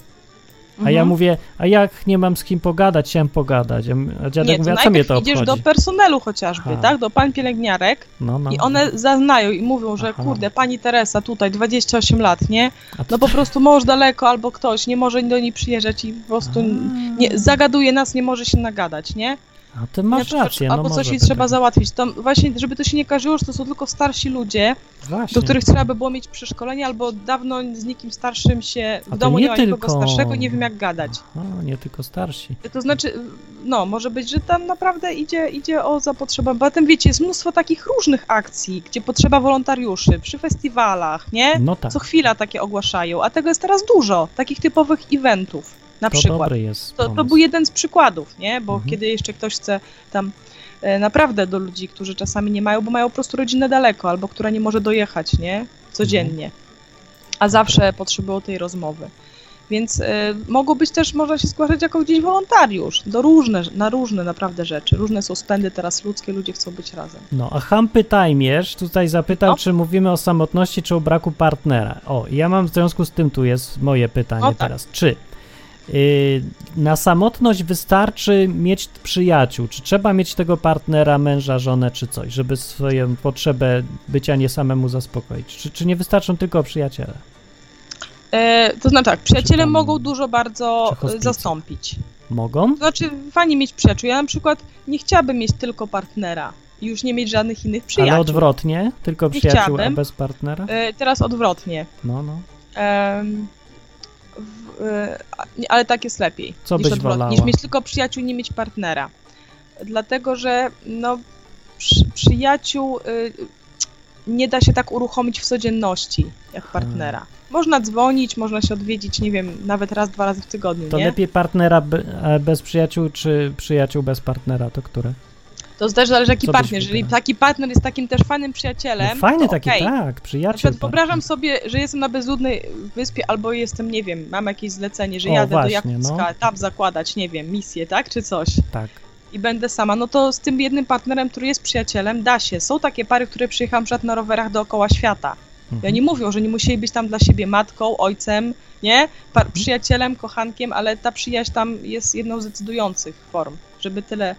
A ja Mhm. mówię, a jak nie mam z kim pogadać, chciałem pogadać. A dziadek Nie, mówi, a co mnie to idziesz obchodzi? do personelu chociażby, Aha. tak? Do pań pielęgniarek No, no. i one zaznają i mówią, że Aha. kurde, pani Teresa tutaj 28 lat, nie? No po prostu mąż daleko albo ktoś nie może do niej przyjeżdżać i po prostu nie, zagaduje nas, nie może się nagadać, nie? A ty masz przykład, rację, no albo coś jej trzeba załatwić. To właśnie, żeby to się nie każyło, że to są tylko starsi ludzie, Właśnie. do których trzeba by było mieć przeszkolenie, albo dawno z nikim starszym się w domu nie nie ma nikogo tylko- starszego, nie wiem jak gadać. O, nie tylko starsi. To znaczy, no, może być, że tam naprawdę idzie, idzie o zapotrzebowanie. Potem wiecie, jest mnóstwo takich różnych akcji, gdzie potrzeba wolontariuszy, przy festiwalach, nie? No tak, Co chwila takie ogłaszają, a tego jest teraz dużo, takich typowych eventów na to przykład. dobry jest To, to był jeden z przykładów, nie? Bo Mhm. kiedy jeszcze ktoś chce tam e, naprawdę do ludzi, którzy czasami nie mają, bo mają po prostu rodzinę daleko, albo która nie może dojechać, nie? Codziennie. Mhm. A zawsze potrzebują tej rozmowy. Więc e, mogło być też, można się zgłaszać jako gdzieś wolontariusz, do różne, na różne naprawdę rzeczy. Różne są spędy teraz ludzkie, ludzie chcą być razem. No, a Hampy Tajmierz tutaj zapytał, No. czy mówimy o samotności, czy o braku partnera. O, ja mam w związku z tym, tu jest moje pytanie O, tak. teraz. Czy na samotność wystarczy mieć przyjaciół? Czy trzeba mieć tego partnera, męża, żonę, czy coś, żeby swoją potrzebę bycia nie samemu zaspokoić? Czy, czy nie wystarczą tylko przyjaciele? E, to znaczy tak, przyjaciele tam- mogą dużo bardzo e, zastąpić. Mogą? To znaczy, fajnie mieć przyjaciół. Ja na przykład nie chciałabym mieć tylko partnera i już nie mieć żadnych innych przyjaciół. Ale odwrotnie? Tylko Nie przyjaciół, a chciałabym. bez partnera? E, teraz odwrotnie. No, no. E, a- ale tak jest lepiej. Co niż byś odwrotnie? Niż mieć tylko przyjaciół, nie mieć partnera. Dlatego, że no, przy, przyjaciół y, nie da się tak uruchomić w codzienności jak partnera. Można dzwonić, można się odwiedzić, nie wiem, nawet raz, dwa razy w tygodniu, To nie? lepiej partnera e, bez przyjaciół, czy przyjaciół bez partnera? To które? To też zależy jaki Co partner. Jeżeli taki partner jest takim też fajnym przyjacielem, No fajny taki, okej. tak, Na przyjaciel. przykład tak. wyobrażam sobie, że jestem na bezludnej wyspie albo jestem, nie wiem, mam jakieś zlecenie, że O, jadę właśnie, do Jakutska, no. tam zakładać, nie wiem, misję, tak, czy coś Tak. i będę sama, no to z tym jednym partnerem, który jest przyjacielem, da się. Są takie pary, które przyjechały przed na rowerach dookoła świata. I Mhm. oni mówią, że nie musieli być tam dla siebie matką, ojcem, nie? Par- Mhm. przyjacielem, kochankiem, ale ta przyjaźń tam jest jedną z decydujących form, żeby tyle...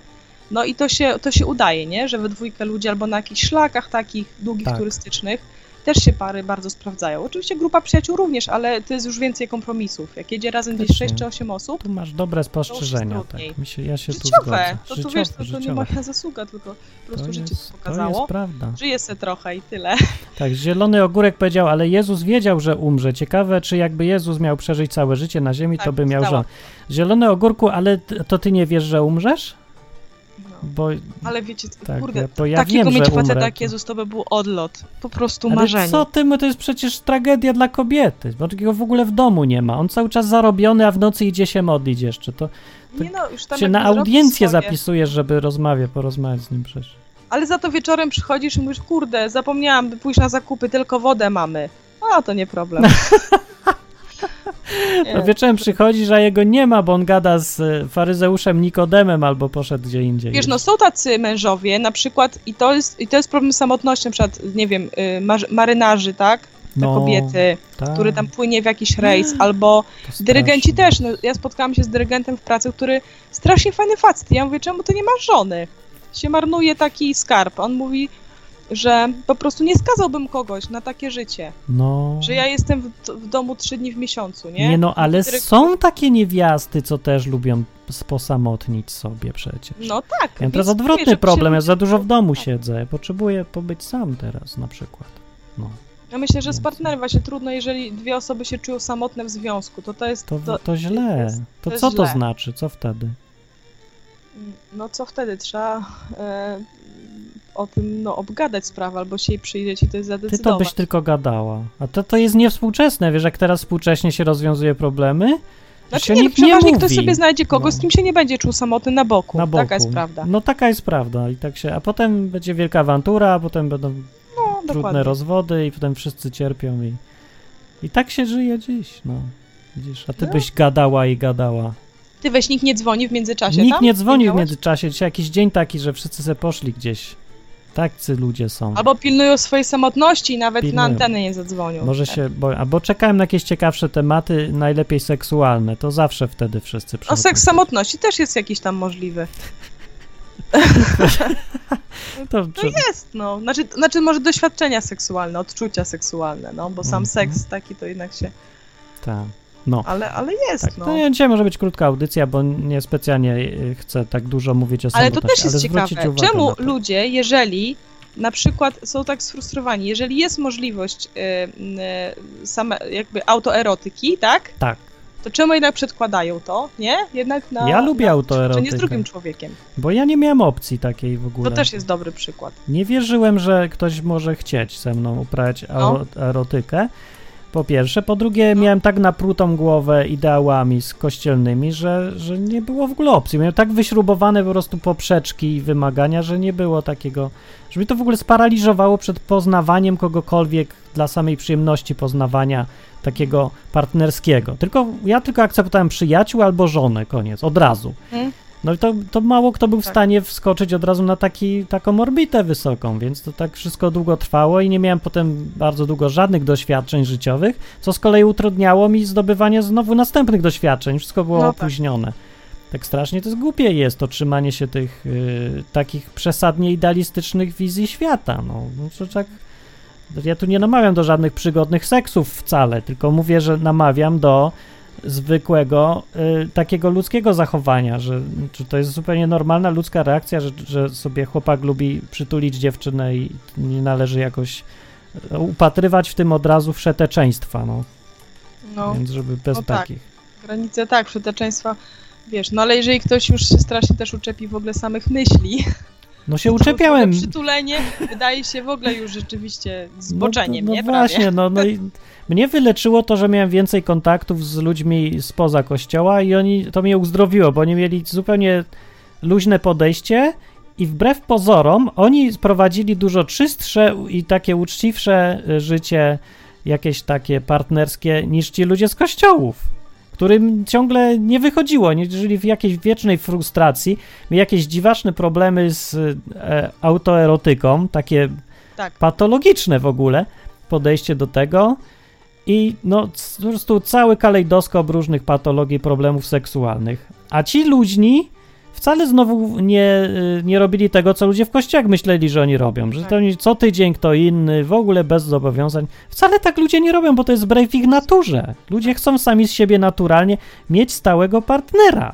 No i to się, to się udaje, nie? Że we dwójkę ludzi albo na jakichś szlakach takich długich, Tak. turystycznych też się pary bardzo sprawdzają. Oczywiście grupa przyjaciół również, ale to jest już więcej kompromisów. Jak jedzie razem gdzieś Faktycznie. 6 czy 8 osób, Tu masz dobre spostrzeżenia, tak. się, ja się tu życiowe, zgodzę. to tu Życiowe, wiesz, to, to nie moja zasługa, tylko po prostu To życie jest, to to pokazało. jest prawda. Żyję se trochę i tyle. Tak, Zielony Ogórek powiedział, ale Jezus wiedział, że umrze. Ciekawe, czy jakby Jezus miał przeżyć całe życie na ziemi, to Tak, by miał żonę. Zielony Ogórku, ale to ty nie wiesz, że umrzesz? Bo Ale wiecie, tak, kurde, to ja takiego wiem, mieć faceta jak Jezus to by był odlot. Po prostu Ale marzenie. co ty, to jest przecież tragedia dla kobiety, bo takiego w ogóle w domu nie ma. On cały czas zarobiony, a w nocy idzie się modlić jeszcze. To Nie no, już tam się na audiencję zapisujesz, żeby rozmawiać, porozmawiać z nim przecież. Ale za to wieczorem przychodzisz i mówisz, kurde, zapomniałam pójść na zakupy, tylko wodę mamy. A, to nie problem. Nie. No wieczorem przychodzisz, a jego nie ma, bo on gada z e, faryzeuszem Nikodemem albo poszedł gdzie indziej. Wiesz, no są tacy mężowie, na przykład, i to jest, i to jest problem samotności, na przykład, nie wiem, y, marzy- marynarzy, tak? Te No, kobiety, tak, który tam płynie w jakiś rejs, albo to dyrygenci też. No, ja spotkałam się z dyrygentem w pracy, który strasznie fajny facet. Ja mówię, czemu ty nie masz żony? Się marnuje taki skarb. On mówi, że po prostu nie skazałbym kogoś na takie życie. No. Że ja jestem w, w domu trzy dni w miesiącu, nie? Nie no, ale są takie niewiasty, co też lubią sposamotnić sobie przecież. No tak. Ja teraz odwrotny mówię, problem, ja się za dużo w domu siedzę, ja potrzebuję pobyć sam teraz na przykład. No, Ja myślę, że z partnerem właśnie trudno, jeżeli dwie osoby się czują samotne w związku, to to jest... to, to, to źle. jest- To jest co to źle. znaczy? Co wtedy? No co wtedy? Trzeba e, o tym no, obgadać sprawę, albo się jej przyjrzeć i to jest Ty zadecydować. to byś tylko gadała. A to, to jest niewspółczesne, wiesz, jak teraz współcześnie się rozwiązuje problemy, Znaczy nie, nikt nie mówi. ktoś sobie znajdzie kogoś, No. z kim się nie będzie czuł samotny na boku. na boku. Taka jest prawda. No taka jest prawda i tak się, a potem będzie wielka awantura, a potem będą No, trudne dokładnie. rozwody i potem wszyscy cierpią i, i tak się żyje dziś, no. Widzisz, a ty No. byś gadała i gadała. Ty weź, nikt nie dzwoni w międzyczasie Nikt tam? nie dzwoni w międzyczasie, dzisiaj jakiś dzień taki, że wszyscy se poszli gdzieś. Tacy ludzie są. Albo pilnują swojej samotności i nawet Pilnują. na antenę nie zadzwonią. Może Tak. się boję, albo czekałem na jakieś ciekawsze tematy, najlepiej seksualne, to zawsze wtedy wszyscy O przychodzą. seks samotności też jest jakiś tam możliwy. To, czy, Jest, no. Znaczy, znaczy może doświadczenia seksualne, odczucia seksualne, no, bo sam Mhm. seks taki to jednak się... tak. No. Ale, ale jest, Tak, no. to nie, dzisiaj może być krótka audycja, bo nie specjalnie y, chcę tak dużo mówić o Ale to też jest zwrócić ciekawe. Czemu ludzie, jeżeli na przykład są tak sfrustrowani, jeżeli jest możliwość y, y, same, jakby autoerotyki, tak? Tak. To czemu jednak przedkładają to, nie? Jednak na... Ja lubię na autoerotykę. nie z drugim człowiekiem. Bo ja nie miałem opcji takiej w ogóle. To też jest dobry przykład. Nie wierzyłem, że ktoś może chcieć ze mną uprawiać No. ero- erotykę. Po pierwsze. Po drugie, miałem tak naprutą głowę ideałami z kościelnymi, że, że nie było w ogóle opcji. Miałem tak wyśrubowane po prostu poprzeczki i wymagania, że nie było takiego, że mnie to w ogóle sparaliżowało przed poznawaniem kogokolwiek dla samej przyjemności poznawania takiego partnerskiego. Tylko ja tylko akceptowałem przyjaciół albo żonę, koniec, od razu. Hmm? No i to, to mało kto był w Tak. stanie wskoczyć od razu na taki, taką orbitę wysoką, więc to tak wszystko długo trwało i nie miałem potem bardzo długo żadnych doświadczeń życiowych, co z kolei utrudniało mi zdobywanie znowu następnych doświadczeń. Wszystko było No tak. opóźnione. Tak strasznie to jest głupie jest to trzymanie się tych y, takich przesadnie idealistycznych wizji świata. No, no to tak. Ja tu nie namawiam do żadnych przygodnych seksów wcale, tylko mówię, że namawiam do zwykłego, y, takiego ludzkiego zachowania, że czy to jest zupełnie normalna ludzka reakcja, że, że sobie chłopak lubi przytulić dziewczynę i nie należy jakoś y, upatrywać w tym od razu wszeteczeństwa, no. No, Więc żeby bez no tak. takich. granice tak, przeteczeństwa, wiesz, no ale jeżeli ktoś już się strasznie też uczepi w ogóle samych myśli, No się uczepiałem. Przytulenie wydaje się w ogóle już rzeczywiście zboczeniem, no, no, nie? Prawie. właśnie, no, no i mnie wyleczyło to, że miałem więcej kontaktów z ludźmi spoza kościoła i oni, to mnie uzdrowiło, bo oni mieli zupełnie luźne podejście i wbrew pozorom oni prowadzili dużo czystsze i takie uczciwsze życie, jakieś takie partnerskie niż ci ludzie z kościołów. Którym ciągle nie wychodziło, oni żyli w jakiejś wiecznej frustracji, jakieś dziwaczne problemy z e, autoerotyką, takie Tak. patologiczne w ogóle podejście do tego i no po prostu cały kalejdoskop różnych patologii, problemów seksualnych. A ci luźni wcale znowu nie, y, nie robili tego, co ludzie w kościołach myśleli, że oni robią, że Tak. to co tydzień kto inny, w ogóle bez zobowiązań. Wcale tak ludzie nie robią, bo to jest wbrew ich naturze. Ludzie chcą sami z siebie naturalnie mieć stałego partnera.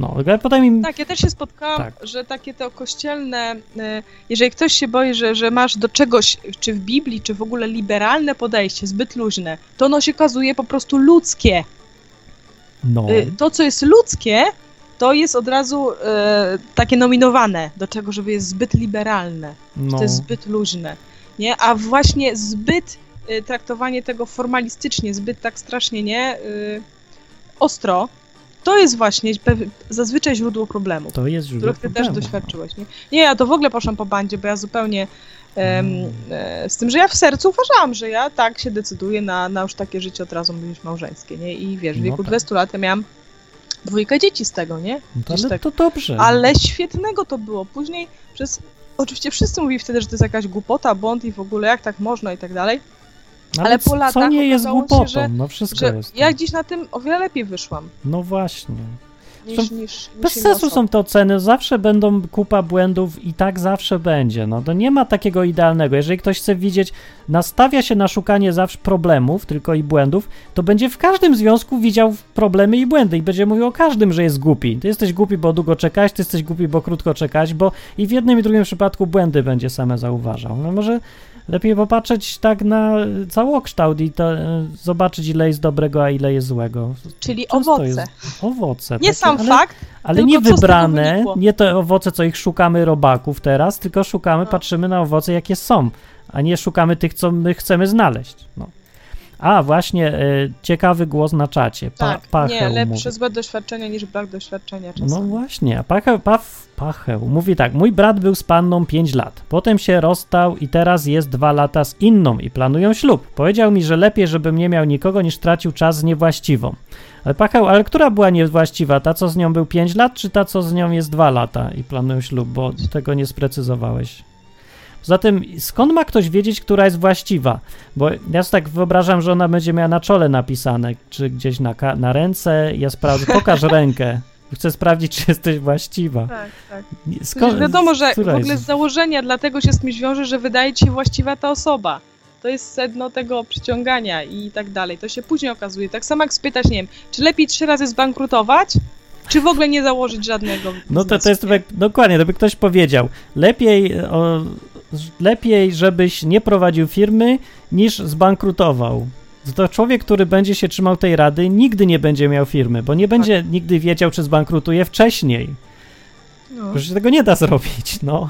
No, ale potem im... Tak, ja też się spotkałam, Tak. że takie to kościelne, e, jeżeli ktoś się boi, że, że masz do czegoś, czy w Biblii, czy w ogóle liberalne podejście, zbyt luźne, to ono się okazuje po prostu ludzkie. No, Y, To, co jest ludzkie, to jest od razu e, takie nominowane do czego, żeby jest zbyt liberalne, no. to jest zbyt luźne, nie? A właśnie zbyt y, traktowanie tego formalistycznie, zbyt tak strasznie, nie? Y, ostro, to jest właśnie zazwyczaj źródło problemu To jest źródło których ty też doświadczyłeś, nie? Nie, ja to w ogóle poszłam po bandzie, bo ja zupełnie em, e, z tym, że ja w sercu uważałam, że ja tak się decyduję na, na już takie życie od razu być małżeńskie, nie? I wiesz, w No wieku tak. 20 lat ja miałam dwójkę dzieci z tego, nie? No Gdzieś ale tak. to dobrze. Ale świetnego to było. Później przez... Oczywiście wszyscy mówili wtedy, że to jest jakaś głupota, błąd i w ogóle jak tak można i tak dalej, ale po co- latach co nie jest okazało się, głupotą? że- no wszystko że jest. ja dziś na tym o wiele lepiej wyszłam No właśnie. Niż, niż, niż Bez sensu są te oceny, zawsze będą kupa błędów i tak zawsze będzie. No to nie ma takiego idealnego. Jeżeli ktoś chce widzieć, nastawia się na szukanie zawsze problemów, tylko i błędów, to będzie w każdym związku widział problemy i błędy i będzie mówił o każdym, że jest głupi. Ty jesteś głupi, bo długo czekałeś, ty jesteś głupi, bo krótko czekałeś, bo i w jednym i drugim przypadku błędy będzie same zauważał. No może Lepiej popatrzeć tak na całokształt i to, e, zobaczyć, ile jest dobrego, a ile jest złego. Czyli Często owoce. Jest owoce. Nie takie, sam ale, fakt, Ale nie wybrane, nie te owoce, co ich szukamy robaków teraz, tylko szukamy, No. patrzymy na owoce, jakie są, a nie szukamy tych, co my chcemy znaleźć. No. A, właśnie, e, ciekawy głos na czacie. Pa, tak, Pacheł nie, mówi. lepsze złe doświadczenia niż brak doświadczenia No czasami. właśnie, a Pacheł, Paf, Pacheł mówi tak, mój brat był z panną 5 lat, potem się rozstał i teraz jest 2 lata z inną i planują ślub. Powiedział mi, że lepiej, żebym nie miał nikogo, niż tracił czas z niewłaściwą. Ale Pacheł, ale która była niewłaściwa? Ta, co z nią był 5 lat, czy ta, co z nią jest 2 lata i planują ślub? Bo tego nie sprecyzowałeś. Poza tym, skąd ma ktoś wiedzieć, która jest właściwa? Bo ja sobie tak wyobrażam, że ona będzie miała na czole napisane, czy gdzieś na, na ręce. Ja sprawdzę, pokaż rękę. Chcę sprawdzić, czy jesteś właściwa. Tak, tak. Skąd, wiadomo, że w ogóle z założenia dlatego się z tym wiąże, że wydaje ci się właściwa ta osoba. To jest sedno tego przyciągania i tak dalej. To się później okazuje. Tak samo jak spytać, nie wiem, czy lepiej trzy razy zbankrutować, czy w ogóle nie założyć żadnego No to, to jest nie? dokładnie, to by ktoś powiedział. Lepiej, o, lepiej, żebyś nie prowadził firmy, niż zbankrutował. To człowiek, który będzie się trzymał tej rady, nigdy nie będzie miał firmy, bo nie będzie nigdy wiedział, czy zbankrutuje wcześniej. No. Przecież tego nie da zrobić, no.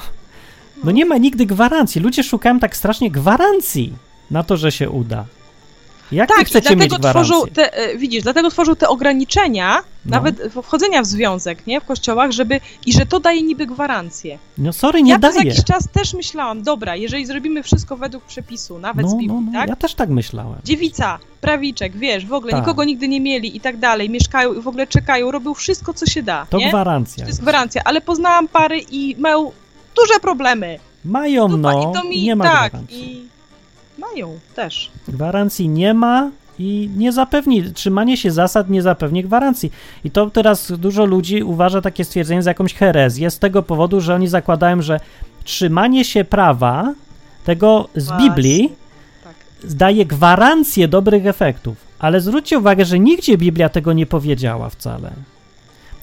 No nie ma nigdy gwarancji. Ludzie szukają tak strasznie gwarancji na to, że się uda. Jak Tak, chcecie mieć dlatego gwarancję? tworzą te, e, widzisz, dlatego tworzą te ograniczenia, No. nawet wchodzenia w związek, nie, w kościołach, żeby, i że to daje niby gwarancję. No sorry, nie ja daje. jakiś czas też myślałam, dobra, jeżeli zrobimy wszystko według przepisu, nawet No, z Biblii, no, no, tak? ja też tak myślałem. Dziewica, prawiczek, wiesz, w ogóle Tak. nikogo nigdy nie mieli i tak dalej, mieszkają i w ogóle czekają, robią wszystko, co się da, To nie? gwarancja. To jest gwarancja, ale poznałam pary i mają duże problemy. Mają, Dupa, no, I to mi, nie ma tak, gwarancji. i mają też. Gwarancji nie ma i nie zapewni, trzymanie się zasad nie zapewni gwarancji. I to teraz dużo ludzi uważa takie stwierdzenie za jakąś herezję z tego powodu, że oni zakładają, że trzymanie się prawa tego z Właśnie. Biblii Tak. daje gwarancję dobrych efektów. Ale zwróćcie uwagę, że nigdzie Biblia tego nie powiedziała wcale.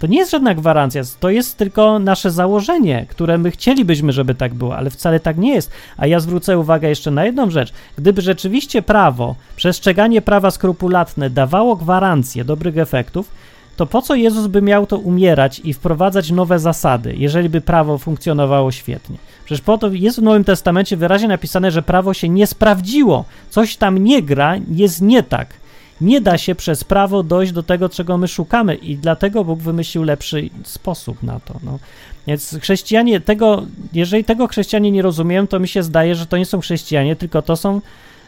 To nie jest żadna gwarancja, to jest tylko nasze założenie, które my chcielibyśmy, żeby tak było, ale wcale tak nie jest. A ja zwrócę uwagę jeszcze na jedną rzecz. Gdyby rzeczywiście prawo, przestrzeganie prawa skrupulatne dawało gwarancję dobrych efektów, to po co Jezus by miał to umierać i wprowadzać nowe zasady, jeżeli by prawo funkcjonowało świetnie? Przecież po to jest w Nowym Testamencie wyraźnie napisane, że prawo się nie sprawdziło. Coś tam nie gra, jest nie tak. Nie da się przez prawo dojść do tego, czego my szukamy, i dlatego Bóg wymyślił lepszy sposób na to. No. Więc chrześcijanie tego, jeżeli tego chrześcijanie nie rozumieją, to mi się zdaje, że to nie są chrześcijanie, tylko to są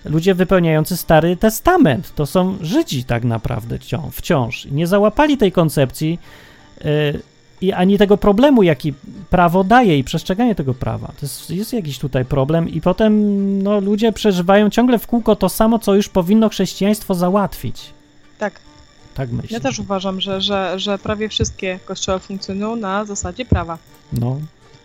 ludzie wypełniający Stary Testament. To są Żydzi tak naprawdę wciąż. Nie załapali tej koncepcji yy, i ani tego problemu, jaki prawo daje i przestrzeganie tego prawa. To jest, jest jakiś tutaj problem i potem no, ludzie przeżywają ciągle w kółko to samo, co już powinno chrześcijaństwo załatwić. Tak. Tak myślę. Ja też uważam, że, że, że prawie wszystkie kościoły funkcjonują na zasadzie prawa. No,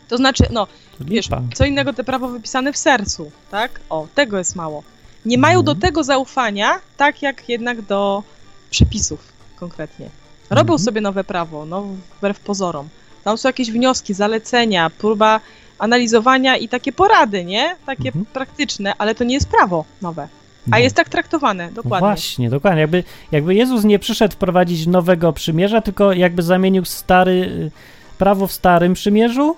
To znaczy, no, to wiesz, co innego te prawo wypisane w sercu, tak? O, tego jest mało. Nie mają Mhm. do tego zaufania, tak jak jednak do przepisów konkretnie. Robią Mhm. sobie nowe prawo, no, wbrew pozorom. Tam są jakieś wnioski, zalecenia, próba analizowania i takie porady, nie? Takie Mhm. praktyczne, ale to nie jest prawo nowe. A No. jest tak traktowane, No dokładnie. Właśnie, dokładnie. Jakby, jakby Jezus nie przyszedł wprowadzić nowego przymierza, tylko jakby zamienił stary, y, prawo w starym przymierzu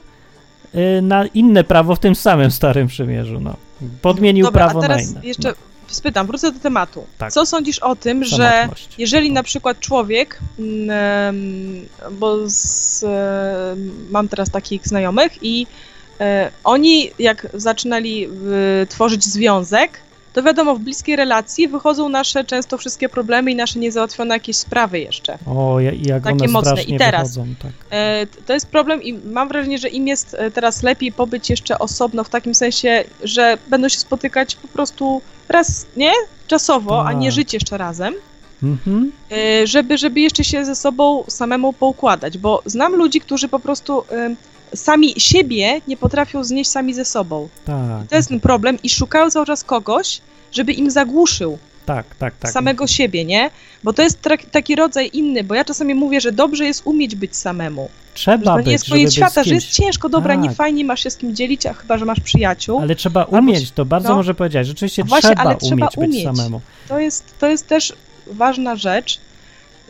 y, na inne prawo w tym samym starym przymierzu. No. Podmienił Dobra, prawo a teraz na inne. jeszcze spytam, wrócę do tematu. Tak. Co sądzisz o tym, no, że samotność. jeżeli na przykład człowiek, mm, bo z, mam teraz takich znajomych i e, oni jak zaczynali tworzyć związek, to wiadomo, w bliskiej relacji wychodzą nasze często wszystkie problemy i nasze niezałatwione jakieś sprawy jeszcze. O, ja- jak takie one mocne. I teraz? wychodzą. Tak. E, To jest problem i mam wrażenie, że im jest e, teraz lepiej pobyć jeszcze osobno, w takim sensie, że będą się spotykać po prostu raz, nie? Czasowo, a nie Tak. żyć jeszcze razem. Mhm. e, żeby, żeby jeszcze się ze sobą samemu poukładać, bo znam ludzi, którzy po prostu sami siebie nie potrafią znieść sami ze sobą. Tak. To jest ten problem i szukają cały czas kogoś, żeby im zagłuszył Tak, tak, tak. samego siebie, nie? Bo to jest taki rodzaj inny, bo ja czasami mówię, że dobrze jest umieć być samemu. Że Trzeba to być, nie jest koniec być świata, że jest ciężko, dobra, nie Tak. fajnie masz się z kim dzielić, a chyba, że masz przyjaciół. Ale trzeba umieć, to bardzo no. może powiedzieć. Rzeczywiście Właśnie, trzeba, ale trzeba umieć być umieć. samemu. To jest, to jest też ważna rzecz,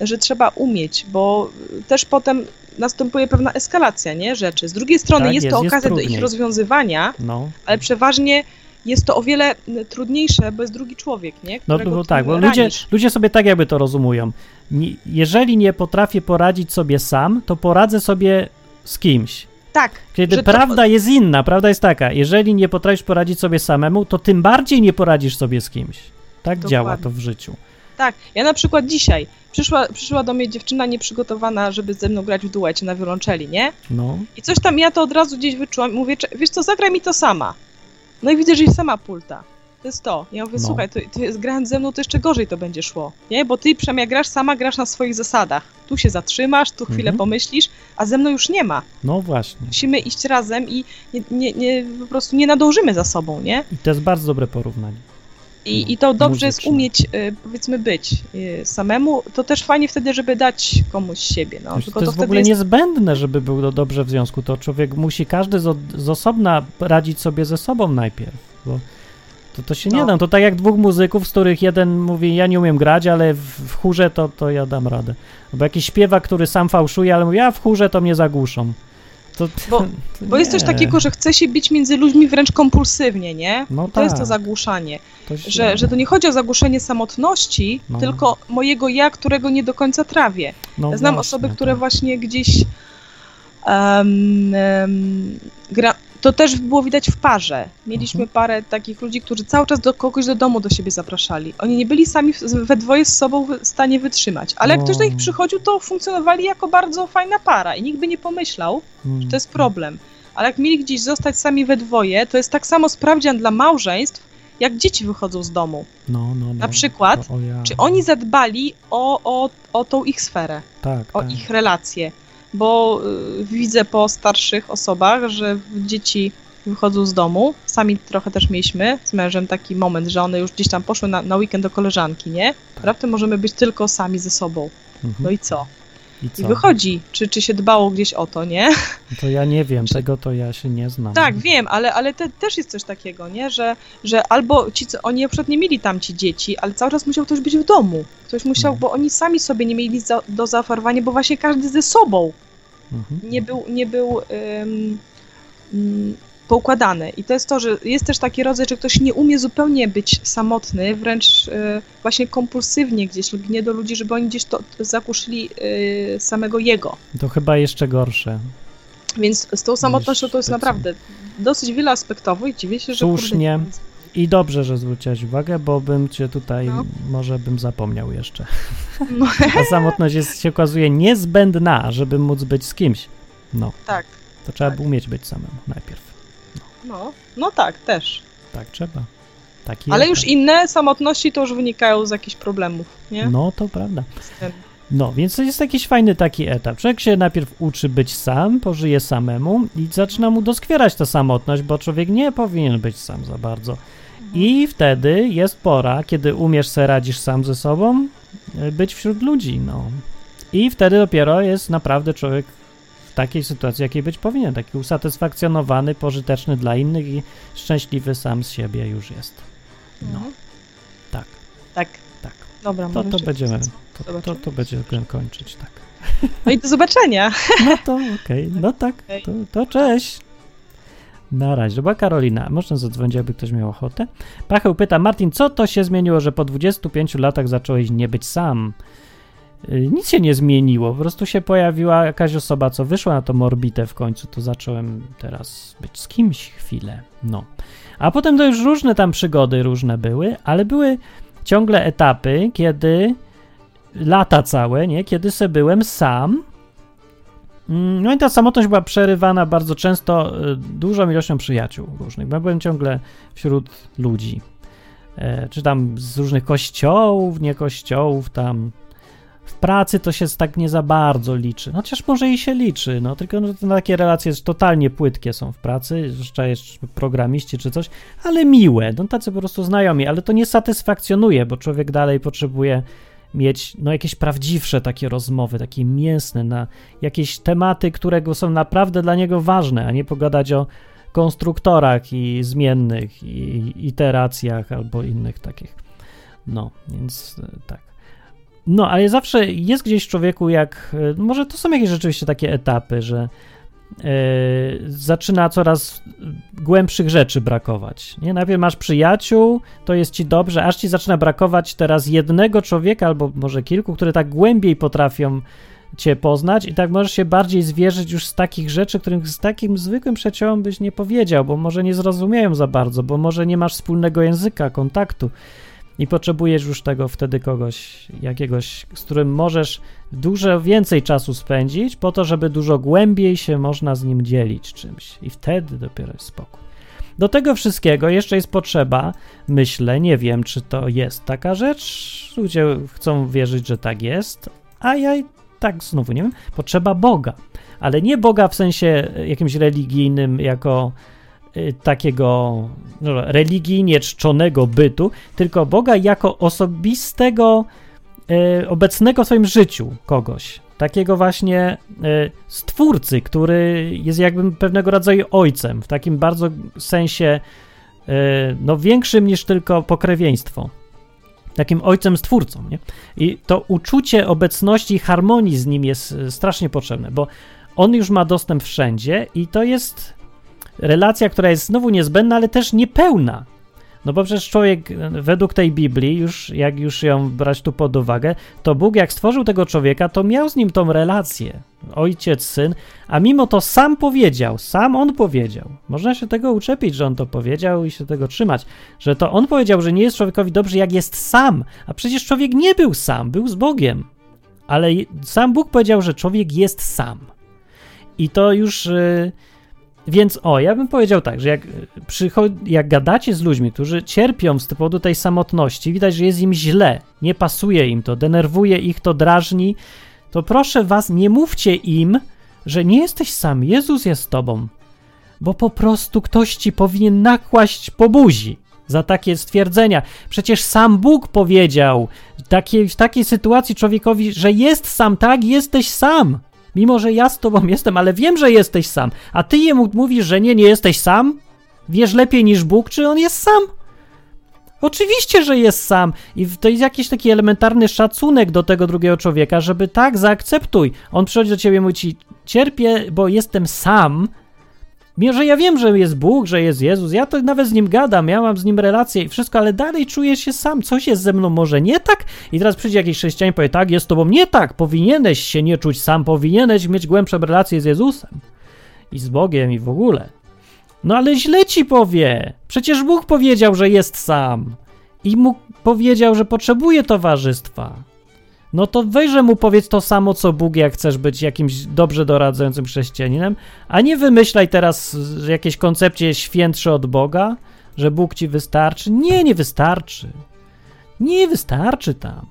że trzeba umieć, bo też potem następuje pewna eskalacja, nie? Rzeczy. Z drugiej strony Tak jest, jest, to jest okazja do trudniej. ich rozwiązywania, No, ale przeważnie jest to o wiele m, trudniejsze, bo jest drugi człowiek, nie? no Którego bo ty tak, bo ludzie, ludzie sobie tak jakby to rozumują. Jeżeli nie potrafię poradzić sobie sam, to poradzę sobie z kimś. Tak. Kiedy że to- prawda jest inna, prawda jest taka, jeżeli nie potrafisz poradzić sobie samemu, to tym bardziej nie poradzisz sobie z kimś. Tak Dokładnie. działa to w życiu. Tak, ja na przykład dzisiaj przyszła, przyszła do mnie dziewczyna nieprzygotowana, żeby ze mną grać w duecie na wiolonczeli, nie? No, I coś tam ja to od razu gdzieś wyczułam. Mówię, "Cze- wiesz co, zagraj mi to sama. No i widzę, że jest sama pulta. To jest to. Ja mówię, No. słuchaj, to, to jest grając ze mną, to jeszcze gorzej to będzie szło. Nie? Bo ty przynajmniej grasz sama, grasz na swoich zasadach. Tu się zatrzymasz, tu chwilę Mhm. pomyślisz, a ze mną już nie ma. no właśnie. Musimy iść razem i nie, nie, nie, po prostu nie nadążymy za sobą, nie? I to jest bardzo dobre porównanie. I, i to dobrze jest umieć, y, powiedzmy, być y, samemu. To też fajnie wtedy, żeby dać komuś siebie. No. Tylko to to, jest w ogóle jest niezbędne, żeby był do- dobrze w związku. To człowiek musi każdy z, z osobna radzić sobie ze sobą najpierw, bo to, to się nie No. da. To tak jak dwóch muzyków, z których jeden mówi, ja nie umiem grać, ale w, w chórze to, to ja dam radę. Albo jakiś śpiewak, który sam fałszuje, ale mówi, ja w chórze to mnie zagłuszą. To, Bo- to Bo jest coś takiego, że chce się być między ludźmi wręcz kompulsywnie, nie? No to jest to tak. zagłuszanie. To się- Że, że to nie chodzi o zagłuszenie samotności, No. tylko mojego ja, którego nie do końca trawię. no Znam właśnie, osoby, które tak. właśnie gdzieś em, em, gra... To też było widać w parze. Mieliśmy Mhm. parę takich ludzi, którzy cały czas do kogoś do domu do siebie zapraszali. Oni nie byli sami we dwoje z sobą w stanie wytrzymać. Ale jak ktoś do nich O. przychodził, to funkcjonowali jako bardzo fajna para i nikt by nie pomyślał, że to jest problem. Ale jak mieli gdzieś zostać sami we dwoje, to jest tak samo sprawdzian dla małżeństw, jak dzieci wychodzą z domu. No, no, no. Na przykład, O, o ja. Czy oni zadbali o, o, o tą ich sferę, Tak, o tak. ich relacje? Bo y, widzę po starszych osobach, że dzieci wychodzą z domu. Sami trochę też mieliśmy z mężem taki moment, że one już gdzieś tam poszły na, na weekend do koleżanki, nie? Tak. Raptem możemy być tylko sami ze sobą. Mhm. No i co? I I wychodzi, czy, czy się dbało gdzieś o to, nie? To ja nie wiem, Czy- tego to ja się nie znam. Tak, wiem, ale, ale te, też jest coś takiego, nie? Że, że albo ci, co oni na przykład nie mieli tam ci dzieci, ale cały czas musiał ktoś być w domu. Ktoś musiał, No. bo oni sami sobie nie mieli za, do zaoferowania, bo właśnie każdy ze sobą Mhm. nie był, nie był poukładany. I to jest to, że jest też taki rodzaj, że ktoś nie umie zupełnie być samotny, wręcz y, właśnie kompulsywnie gdzieś lgnie do ludzi, żeby oni gdzieś to zakuszyli y, samego jego. To chyba jeszcze gorsze. Więc z tą samotnością to jest tak naprawdę dosyć wieloaspektowo i dziwię się, że Słusznie. Kurde, I dobrze, że zwróciłaś uwagę, bo bym cię tutaj, No. może bym zapomniał jeszcze. No, A samotność jest, się okazuje niezbędna, żeby móc być z kimś. No, tak, to trzeba Tak. umieć być samemu najpierw. No, no tak, też. Tak trzeba. Taki Ale już inne samotności to już wynikają z jakichś problemów, nie? No, to prawda. No, więc to jest jakiś fajny taki etap. Człowiek się najpierw uczy być sam, pożyje samemu i zaczyna mu doskwierać ta samotność, bo człowiek nie powinien być sam za bardzo. I wtedy jest pora, kiedy umiesz sobie radzisz sam ze sobą, e, być wśród ludzi, no. I wtedy dopiero jest naprawdę człowiek w takiej sytuacji, jakiej być powinien. Taki usatysfakcjonowany, pożyteczny dla innych i szczęśliwy sam z siebie już jest. No, Mhm. tak, Tak, tak. dobra, To, to będziemy, to, to, to będzie kończyć, tak. No i do zobaczenia. No to okej, no tak, to, to cześć. Na razie. Chyba Karolina. Można zadzwonić, jakby ktoś miał ochotę. Pacheł pyta, Martin, co to się zmieniło, że po 25 latach zacząłeś nie być sam? Y, Nic się nie zmieniło, po prostu się pojawiła jakaś osoba, co wyszła na tą orbitę w końcu, to zacząłem teraz być z kimś chwilę, no. A potem to już różne tam przygody różne były, ale były ciągle etapy, kiedy lata całe, nie, kiedy se byłem sam, Mm, No i ta samotność była przerywana bardzo często y, dużą ilością przyjaciół różnych. Ja byłem ciągle wśród ludzi. E, czy tam z różnych kościołów, nie kościołów, tam W pracy to się tak nie za bardzo liczy. Chociaż może i się liczy, no tylko no, takie relacje totalnie płytkie są w pracy, zwłaszcza jeszcze programiści czy coś, ale miłe, no tacy po prostu znajomi, ale to nie satysfakcjonuje, bo człowiek dalej potrzebuje mieć no, jakieś prawdziwsze takie rozmowy, takie mięsne, na jakieś tematy, które są naprawdę dla niego ważne, a nie pogadać o konstruktorach i zmiennych i iteracjach albo innych takich. No, więc e, tak. No, ale zawsze jest gdzieś w człowieku, jak. e, Może to są jakieś rzeczywiście takie etapy, że e, zaczyna coraz głębszych rzeczy brakować. Nie? Najpierw masz przyjaciół, to jest ci dobrze, aż ci zaczyna brakować teraz jednego człowieka, albo może kilku, które tak głębiej potrafią cię poznać i tak możesz się bardziej zwierzyć już z takich rzeczy, których z takim zwykłym przyjaciołom byś nie powiedział, bo może nie zrozumieją za bardzo, bo może nie masz wspólnego języka, kontaktu i potrzebujesz już tego wtedy kogoś, jakiegoś, z którym możesz dużo więcej czasu spędzić, po to, żeby dużo głębiej się można z nim dzielić czymś. I wtedy dopiero jest spokój. Do tego wszystkiego jeszcze jest potrzeba, myślę, nie wiem, czy to jest taka rzecz, ludzie chcą wierzyć, że tak jest, a ja tak znowu nie wiem, potrzeba Boga, ale nie Boga w sensie jakimś religijnym, jako takiego no, religijnie czczonego bytu, tylko Boga jako osobistego, y, obecnego w swoim życiu kogoś. Takiego właśnie y, stwórcy, który jest jakby pewnego rodzaju ojcem, w takim bardzo sensie y, no, większym niż tylko pokrewieństwo. Takim ojcem stwórcą, nie? I to uczucie obecności i harmonii z nim jest y, strasznie potrzebne, bo on już ma dostęp wszędzie i to jest relacja, która jest znowu niezbędna, ale też niepełna. No bo przecież człowiek, e, według tej Biblii, już jak już ją brać tu pod uwagę, to Bóg jak stworzył tego człowieka, to miał z nim tą relację. Ojciec, syn, a mimo to sam powiedział, sam on powiedział. Można się tego uczepić, że on to powiedział i się tego trzymać, że to on powiedział, że nie jest człowiekowi dobrze, jak jest sam. A przecież człowiek nie był sam, był z Bogiem. Ale sam Bóg powiedział, że człowiek jest sam. I to już. Yy, więc o, ja bym powiedział tak, że jak, przycho- jak gadacie z ludźmi, którzy cierpią z powodu tej samotności, widać, że jest im źle, nie pasuje im to, denerwuje ich to, drażni, to proszę was, nie mówcie im, że nie jesteś sam, Jezus jest z tobą, bo po prostu ktoś ci powinien nakłaść po buzi za takie stwierdzenia. Przecież sam Bóg powiedział takiej, w takiej sytuacji człowiekowi, że jest sam, tak, jesteś sam. Mimo, że ja z tobą jestem, ale wiem, że jesteś sam. A ty jemu mówisz, że nie, nie jesteś sam? Wiesz lepiej niż Bóg, czy on jest sam? Oczywiście, że jest sam. I to jest jakiś taki elementarny szacunek do tego drugiego człowieka, żeby tak, zaakceptuj. On przychodzi do ciebie i mówi ci, cierpię, bo jestem sam. Mimo, że ja wiem, że jest Bóg, że jest Jezus, ja to nawet z nim gadam, ja mam z nim relacje i wszystko, ale dalej czuję się sam. Coś jest ze mną może nie tak? I teraz przyjdzie jakiś chrześcijanin i powie, tak, jest z tobą nie tak, powinieneś się nie czuć sam, powinieneś mieć głębsze relacje z Jezusem i z Bogiem i w ogóle. No ale źle ci powie. Przecież Bóg powiedział, że jest sam. I mu powiedział, że potrzebuje towarzystwa. No to weźże mu powiedz to samo, co Bóg, jak chcesz być jakimś dobrze doradzającym chrześcijaninem, a nie wymyślaj teraz jakieś koncepcje świętsze od Boga, że Bóg ci wystarczy. Nie, nie wystarczy. Nie wystarczy tam.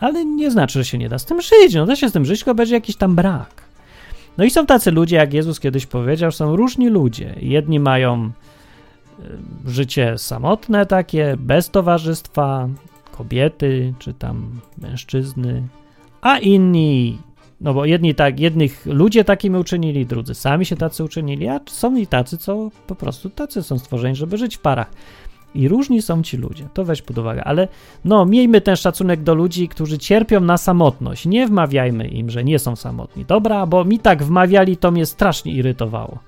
Ale nie znaczy, że się nie da z tym żyć. No da się z tym żyć, tylko będzie jakiś tam brak. No i są tacy ludzie, jak Jezus kiedyś powiedział, są różni ludzie. Jedni mają y, życie samotne takie, bez towarzystwa, kobiety czy tam mężczyzny, a inni, no bo jedni tak, jednych ludzie takimi uczynili, drudzy sami się tacy uczynili, a są i tacy, co po prostu tacy są stworzeni, żeby żyć w parach. I różni są ci ludzie, to weź pod uwagę, ale no, miejmy ten szacunek do ludzi, którzy cierpią na samotność. Nie wmawiajmy im, że nie są samotni. Dobra, bo mi tak wmawiali, to mnie strasznie irytowało.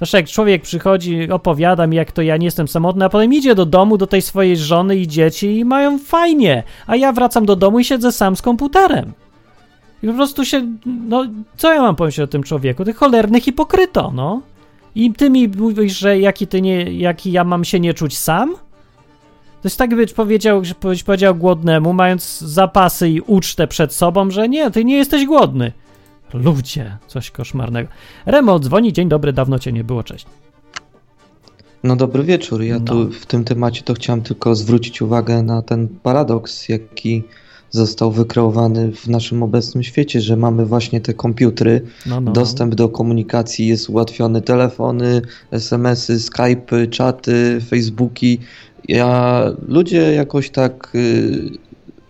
Zresztą jak człowiek przychodzi, opowiada mi, jak to ja nie jestem samotny, a potem idzie do domu, do tej swojej żony i dzieci i mają fajnie, a ja wracam do domu i siedzę sam z komputerem. I po prostu się, no, co ja mam powiedzieć o tym człowieku? Ty cholerny hipokryto, no. I ty mi mówisz, że jaki ty nie, jaki ja mam się nie czuć sam? To jest tak, byś powiedział, byś powiedział głodnemu, mając zapasy i ucztę przed sobą, że nie, ty nie jesteś głodny. Ludzie, coś koszmarnego. Remo dzwoni, dzień dobry, dawno cię nie było, cześć. No dobry wieczór. Ja No. tu w tym temacie to chciałem tylko zwrócić uwagę na ten paradoks, jaki został wykreowany w naszym obecnym świecie, że mamy właśnie te komputery, No, no, dostęp do komunikacji jest ułatwiony, telefony, SMS-y, Skype'y, czaty, Facebooki. Ja, ludzie jakoś tak y,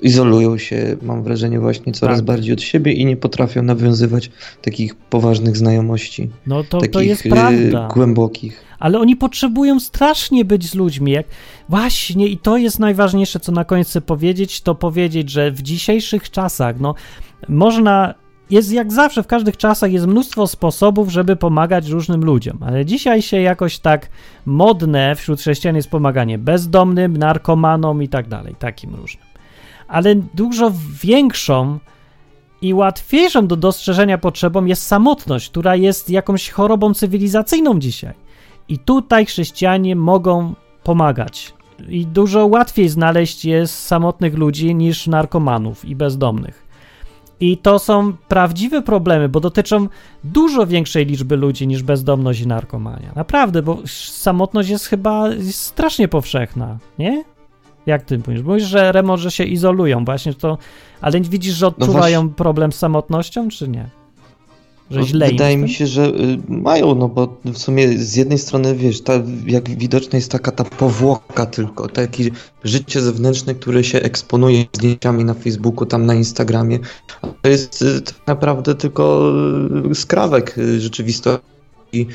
izolują się, mam wrażenie, właśnie coraz Tak. bardziej od siebie i nie potrafią nawiązywać takich poważnych znajomości, no to, takich to jest y, prawda. głębokich. Ale oni potrzebują strasznie być z ludźmi. Jak... Właśnie, i to jest najważniejsze, co na koniec chcę powiedzieć, to powiedzieć, że w dzisiejszych czasach, no, można, jest jak zawsze, w każdych czasach jest mnóstwo sposobów, żeby pomagać różnym ludziom, ale dzisiaj się jakoś tak modne wśród chrześcijan jest pomaganie bezdomnym, narkomanom i tak dalej, takim różnym. Ale dużo większą i łatwiejszą do dostrzeżenia potrzebą jest samotność, która jest jakąś chorobą cywilizacyjną dzisiaj. I tutaj chrześcijanie mogą pomagać. I dużo łatwiej znaleźć jest samotnych ludzi niż narkomanów i bezdomnych. I to są prawdziwe problemy, bo dotyczą dużo większej liczby ludzi niż bezdomność i narkomania. Naprawdę, bo samotność jest chyba strasznie powszechna, nie? Jak ty mówisz? Mówisz, że remo, że się izolują właśnie to, ale widzisz, że odczuwają problem z samotnością, czy nie? Że źle im Wydaje mi się, że y, mają, no bo w sumie z jednej strony, wiesz, ta, jak widoczna jest taka ta powłoka tylko, takie życie zewnętrzne, które się eksponuje zdjęciami na Facebooku, tam na Instagramie, a to jest y, tak naprawdę tylko y, skrawek rzeczywistości.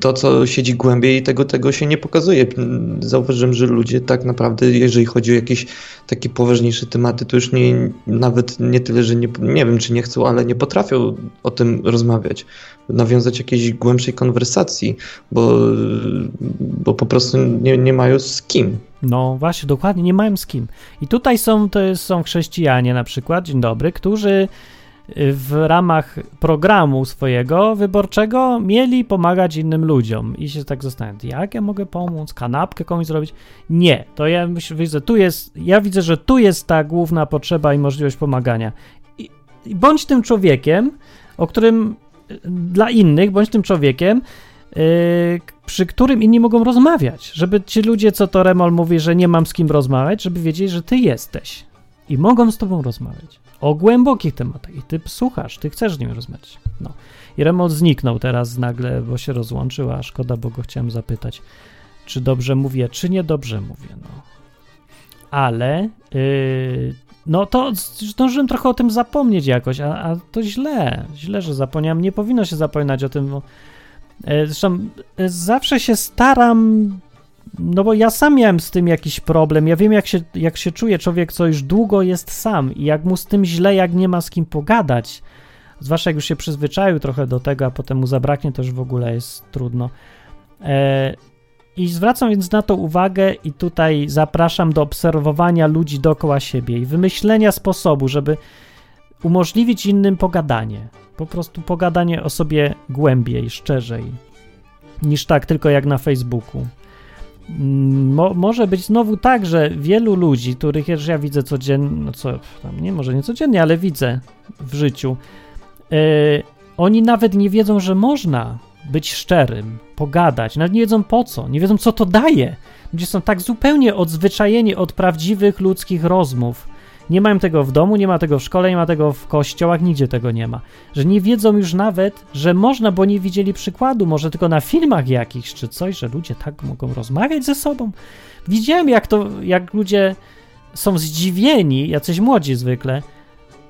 To, co siedzi głębiej, tego, tego się nie pokazuje. Zauważyłem, że ludzie tak naprawdę, jeżeli chodzi o jakieś takie poważniejsze tematy, to już nie, nawet nie tyle, że nie, nie wiem, czy nie chcą, ale nie potrafią o tym rozmawiać, nawiązać jakiejś głębszej konwersacji, bo, bo po prostu nie, nie mają z kim. No właśnie, dokładnie, nie mają z kim. I tutaj są, to są chrześcijanie na przykład, dzień dobry, którzy w ramach programu swojego wyborczego mieli pomagać innym ludziom. I się tak zastanawiam, jak ja mogę pomóc, kanapkę komuś zrobić? Nie, to ja widzę, tu jest, ja widzę, że tu jest ta główna potrzeba i możliwość pomagania. I, i bądź tym człowiekiem, o którym y, dla innych, bądź tym człowiekiem, yy, przy którym inni mogą rozmawiać, żeby ci ludzie, co to Remol mówi, że nie mam z kim rozmawiać, żeby wiedzieli, że ty jesteś i mogą z tobą rozmawiać o głębokich tematach i ty słuchasz, ty chcesz z nim rozmawiać. No. I Remol zniknął teraz nagle, bo się rozłączył, a szkoda, bo go chciałem zapytać, czy dobrze mówię, czy niedobrze mówię, no. Ale, yy, no to zdążyłem trochę o tym zapomnieć jakoś, a, a to źle, źle, że zapomniałem, nie powinno się zapominać o tym, bo E, Zresztą e, zawsze się staram, no bo ja sam miałem z tym jakiś problem. Ja wiem, jak się, jak się czuje człowiek, co już długo jest sam i jak mu z tym źle, jak nie ma z kim pogadać. Zwłaszcza jak już się przyzwyczaił trochę do tego, a potem mu zabraknie, to już w ogóle jest trudno. E, I zwracam więc na to uwagę i tutaj zapraszam do obserwowania ludzi dookoła siebie i wymyślenia sposobu, żeby umożliwić innym pogadanie. Po prostu pogadanie o sobie głębiej, szczerzej, niż tak tylko jak na Facebooku. Mm, Mo, może być znowu tak, że wielu ludzi, których już ja widzę codziennie, no co nie, może nie codziennie, ale widzę w życiu, yy, oni nawet nie wiedzą, że można być szczerym, pogadać, nawet nie wiedzą po co, nie wiedzą, co to daje. Ludzie są tak zupełnie odzwyczajeni od prawdziwych ludzkich rozmów, nie mają tego w domu, nie ma tego w szkole, nie ma tego w kościołach, nigdzie tego nie ma. Że nie wiedzą już nawet, że można, bo nie widzieli przykładu, może tylko na filmach jakichś czy coś, że ludzie tak mogą rozmawiać ze sobą. Widziałem, jak to, jak ludzie są zdziwieni, jacyś młodzi zwykle,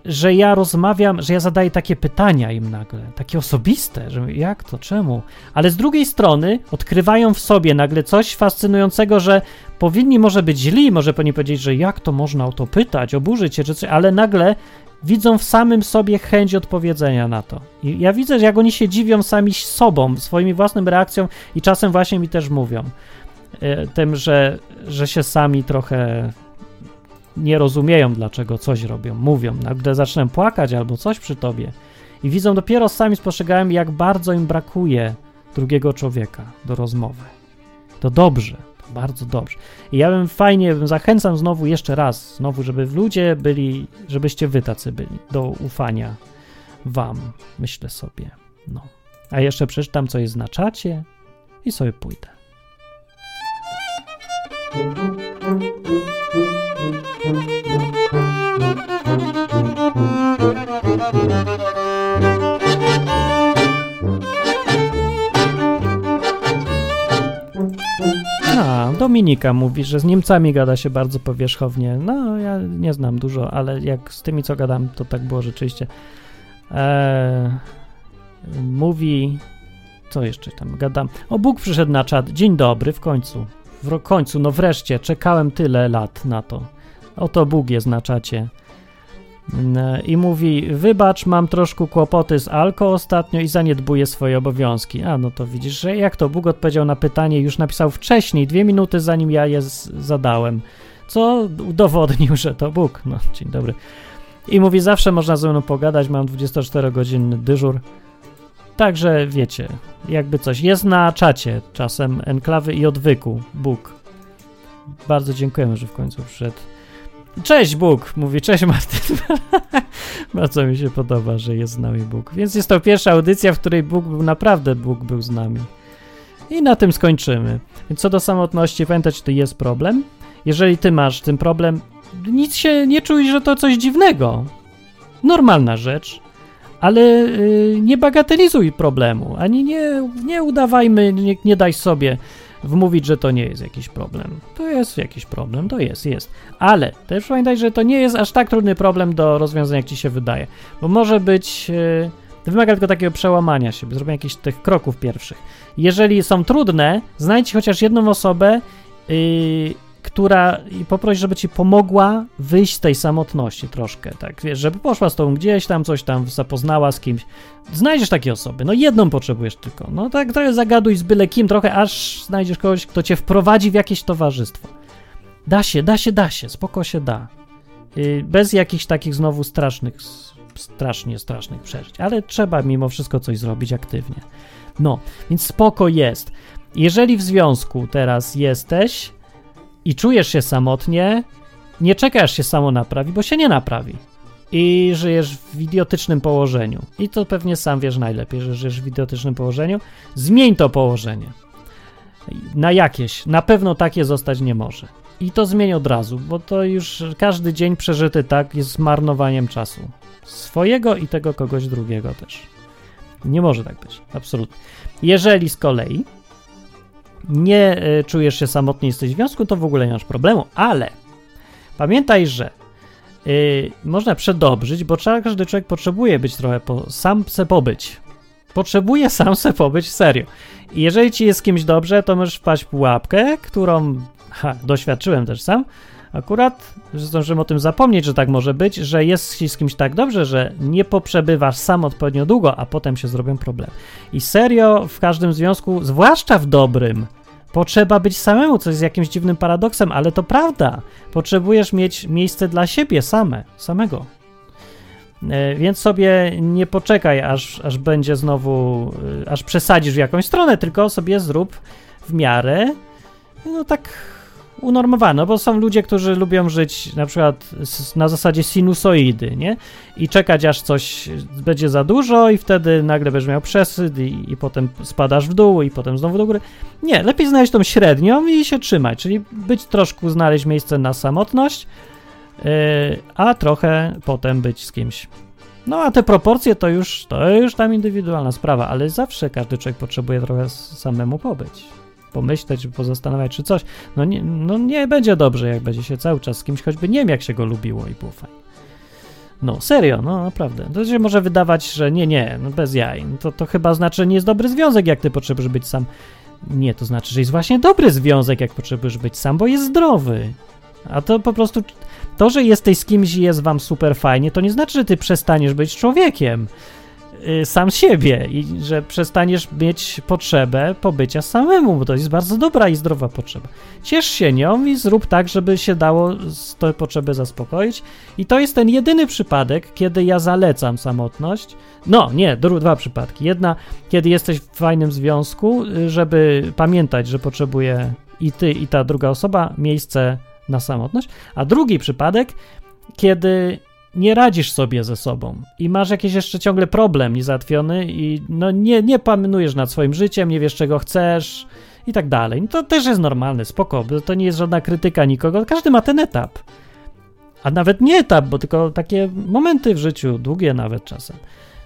że ja rozmawiam, że ja zadaję takie pytania im nagle, takie osobiste, że jak to, czemu? Ale z drugiej strony odkrywają w sobie nagle coś fascynującego, że powinni może być źli, może powinni powiedzieć, że jak to można o to pytać, oburzyć się czy coś, ale nagle widzą w samym sobie chęć odpowiedzenia na to. I ja widzę, że jak oni się dziwią sami sobą, swoimi własnym reakcją i czasem właśnie mi też mówią e, tym, że, że się sami trochę nie rozumieją, dlaczego coś robią, mówią. Nagle zaczynają płakać albo coś przy tobie i widzą dopiero sami spostrzegają, jak bardzo im brakuje drugiego człowieka do rozmowy. To dobrze, to bardzo dobrze. I ja bym fajnie, bym zachęcam znowu jeszcze raz, znowu, żeby ludzie byli, żebyście wy tacy byli, do ufania wam, myślę sobie. No. A jeszcze przeczytam, co jest na czacie i sobie pójdę. A, Dominika mówi, że z Niemcami gada się bardzo powierzchownie. No, ja nie znam dużo, ale jak z tymi, co gadam, to tak było rzeczywiście. Eee, mówi, co jeszcze tam gadam? O, Bóg przyszedł na czat. Dzień dobry, w końcu. W końcu, no wreszcie, czekałem tyle lat na to. Oto Bóg jest na czacie. I mówi, wybacz, mam troszkę kłopoty z alko ostatnio i zaniedbuję swoje obowiązki. A, no to widzisz, że jak to Bóg odpowiedział na pytanie, już napisał wcześniej, dwie minuty zanim ja je zadałem, co udowodnił, że to Bóg. No, dzień dobry. I mówi, zawsze można ze mną pogadać, mam 24-godzinny dyżur. Także wiecie, jakby coś. Jest na czacie czasem enklawy i odwyku Bóg. Bardzo dziękujemy, że w końcu przyszedł. Cześć Bóg, mówi cześć Martyn. Bardzo mi się podoba, że jest z nami Bóg. Więc jest to pierwsza audycja, w której Bóg był naprawdę, Bóg był z nami. I na tym skończymy. Więc co do samotności, pamiętać, to jest problem. Jeżeli ty masz ten problem, nic się nie czuj, że to coś dziwnego. Normalna rzecz. Ale yy, nie bagatelizuj problemu, ani nie, nie udawajmy, nie, nie daj sobie wmówić, że to nie jest jakiś problem. To jest jakiś problem, to jest, jest. Ale też pamiętaj, że to nie jest aż tak trudny problem do rozwiązania, jak ci się wydaje. Bo może być. Yy, wymaga tylko takiego przełamania się, zrobienia jakichś tych kroków pierwszych. Jeżeli są trudne, znajdź chociaż jedną osobę, yy, która poproś, żeby ci pomogła wyjść z tej samotności troszkę, tak, wiesz, żeby poszła z tobą gdzieś tam, coś tam zapoznała z kimś. Znajdziesz takie osoby, no jedną potrzebujesz tylko, no tak trochę zagaduj z byle kim trochę, aż znajdziesz kogoś, kto cię wprowadzi w jakieś towarzystwo. Da się, da się, da się, spoko się da. Yy, bez jakichś takich znowu strasznych, strasznie strasznych przeżyć, ale trzeba mimo wszystko coś zrobić aktywnie. No, więc spoko jest. Jeżeli w związku teraz jesteś, i czujesz się samotnie, nie czekasz się samo naprawi, bo się nie naprawi. I żyjesz w idiotycznym położeniu. I to pewnie sam wiesz najlepiej, że żyjesz w idiotycznym położeniu. Zmień to położenie. Na jakieś. Na pewno takie zostać nie może. I to zmień od razu, bo to już każdy dzień przeżyty tak jest zmarnowaniem czasu. Swojego i tego kogoś drugiego też. Nie może tak być. Absolutnie. Jeżeli z kolei nie y, czujesz się samotnie, jesteś w związku, to w ogóle nie masz problemu, ale pamiętaj, że y, można przedobrzyć, bo każdy człowiek potrzebuje być trochę po, sam se pobyć. Potrzebuje sam se pobyć, serio. I jeżeli ci jest kimś dobrze, to możesz wpaść w pułapkę, którą ha, doświadczyłem też sam. Akurat, że zdążyłem o tym zapomnieć, że tak może być, że jest z kimś tak dobrze, że nie poprzebywasz sam odpowiednio długo, a potem się zrobią problemy. I serio, w każdym związku, zwłaszcza w dobrym, potrzeba być samemu, co jest jakimś dziwnym paradoksem, ale to prawda. Potrzebujesz mieć miejsce dla siebie same, samego. E, więc sobie nie poczekaj, aż, aż będzie znowu, e, aż przesadzisz w jakąś stronę, tylko sobie zrób w miarę, no tak unormowane, bo są ludzie, którzy lubią żyć na przykład na zasadzie sinusoidy, nie? I czekać aż coś będzie za dużo i wtedy nagle będziesz miał przesyt i, i potem spadasz w dół i potem znowu do góry. Nie, lepiej znaleźć tą średnią i się trzymać, czyli być troszkę, znaleźć miejsce na samotność, yy, a trochę potem być z kimś. No a te proporcje to już, to już tam indywidualna sprawa, ale zawsze każdy człowiek potrzebuje trochę samemu pobyć pomyśleć, pozastanawiać czy coś. No nie, no nie będzie dobrze, jak będzie się cały czas z kimś, choćby nie wiem, jak się go lubiło i było fajnie. No, serio, no naprawdę. To się może wydawać, że nie, nie, no bez jaj. No to, to chyba znaczy, że nie jest dobry związek, jak ty potrzebujesz być sam. Nie, to znaczy, że jest właśnie dobry związek, jak potrzebujesz być sam, bo jest zdrowy. A to po prostu to, że jesteś z kimś i jest wam super fajnie, to nie znaczy, że ty przestaniesz być człowiekiem. Y, sam siebie i że przestaniesz mieć potrzebę pobycia samemu, bo to jest bardzo dobra i zdrowa potrzeba. Ciesz się nią i zrób tak, żeby się dało tę potrzebę zaspokoić. I to jest ten jedyny przypadek, kiedy ja zalecam samotność. No, nie, dwa przypadki. Jedna, kiedy jesteś w fajnym związku, y, żeby pamiętać, że potrzebuje i ty, i ta druga osoba miejsce na samotność. A drugi przypadek, kiedy nie radzisz sobie ze sobą i masz jakiś jeszcze ciągle problem niezałatwiony i no nie, nie panujesz nad swoim życiem, nie wiesz czego chcesz i tak dalej. No to też jest normalne, spoko, to nie jest żadna krytyka nikogo, każdy ma ten etap. A nawet nie etap, bo tylko takie momenty w życiu, długie nawet czasem.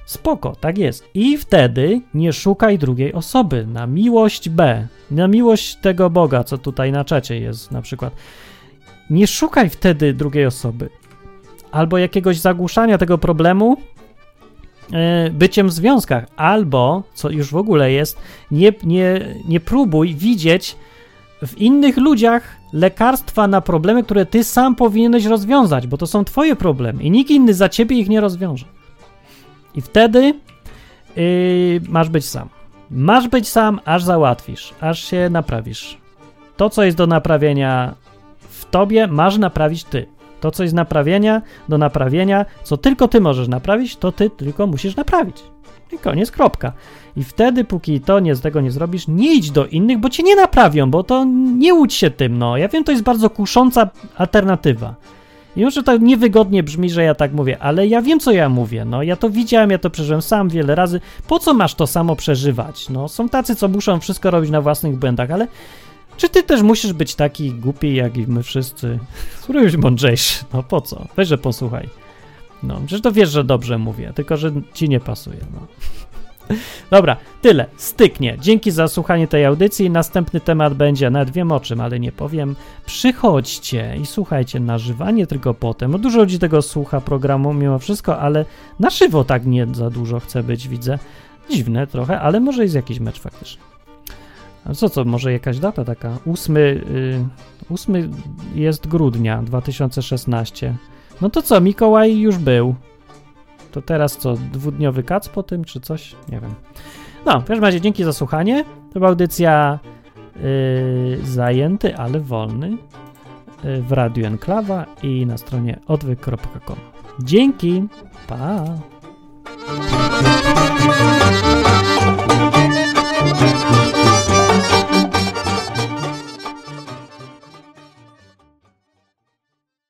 Spoko, tak jest. I wtedy nie szukaj drugiej osoby na miłość B, na miłość tego Boga, co tutaj na czacie jest na przykład. Nie szukaj wtedy drugiej osoby albo jakiegoś zagłuszania tego problemu e, byciem w związkach, albo, co już w ogóle jest, nie, nie, nie próbuj widzieć w innych ludziach lekarstwa na problemy, które ty sam powinieneś rozwiązać, bo to są twoje problemy i nikt inny za ciebie ich nie rozwiąże. I wtedy yy, masz być sam. Masz być sam, aż załatwisz, aż się naprawisz. To, co jest do naprawienia w tobie, masz naprawić ty. To, co jest naprawienia, do naprawienia, co tylko ty możesz naprawić, to ty tylko musisz naprawić. I koniec, kropka. I wtedy, póki to nie z tego nie zrobisz, nie idź do innych, bo cię nie naprawią, bo to nie łudź się tym, no. Ja wiem, to jest bardzo kusząca alternatywa. I może to niewygodnie brzmi, że ja tak mówię, ale ja wiem, co ja mówię, no. Ja to widziałem, ja to przeżyłem sam wiele razy. Po co masz to samo przeżywać? No, są tacy, co muszą wszystko robić na własnych błędach, ale czy ty też musisz być taki głupi, jak i my wszyscy? Spróbuj być mądrzejszy. No po co? Weź, że posłuchaj. No, przecież to wiesz, że dobrze mówię, tylko że ci nie pasuje. No. Dobra, tyle. Styknie. Dzięki za słuchanie tej audycji. Następny temat będzie, nawet wiem o czym, ale nie powiem. Przychodźcie i słuchajcie na tylko potem. Dużo ludzi tego słucha programu mimo wszystko, ale na żywo tak nie za dużo chce być, widzę. Dziwne trochę, ale może jest jakiś mecz faktycznie. A co, co, może jakaś data taka? 8, y, 8 jest grudnia 2016. No to co, Mikołaj już był. To teraz co, dwudniowy kac po tym, czy coś? Nie wiem. No, w każdym razie dzięki za słuchanie. To była audycja y, zajęty, ale wolny y, w Radiu Enklawa i na stronie odwyk.com. Dzięki, pa! Thank you.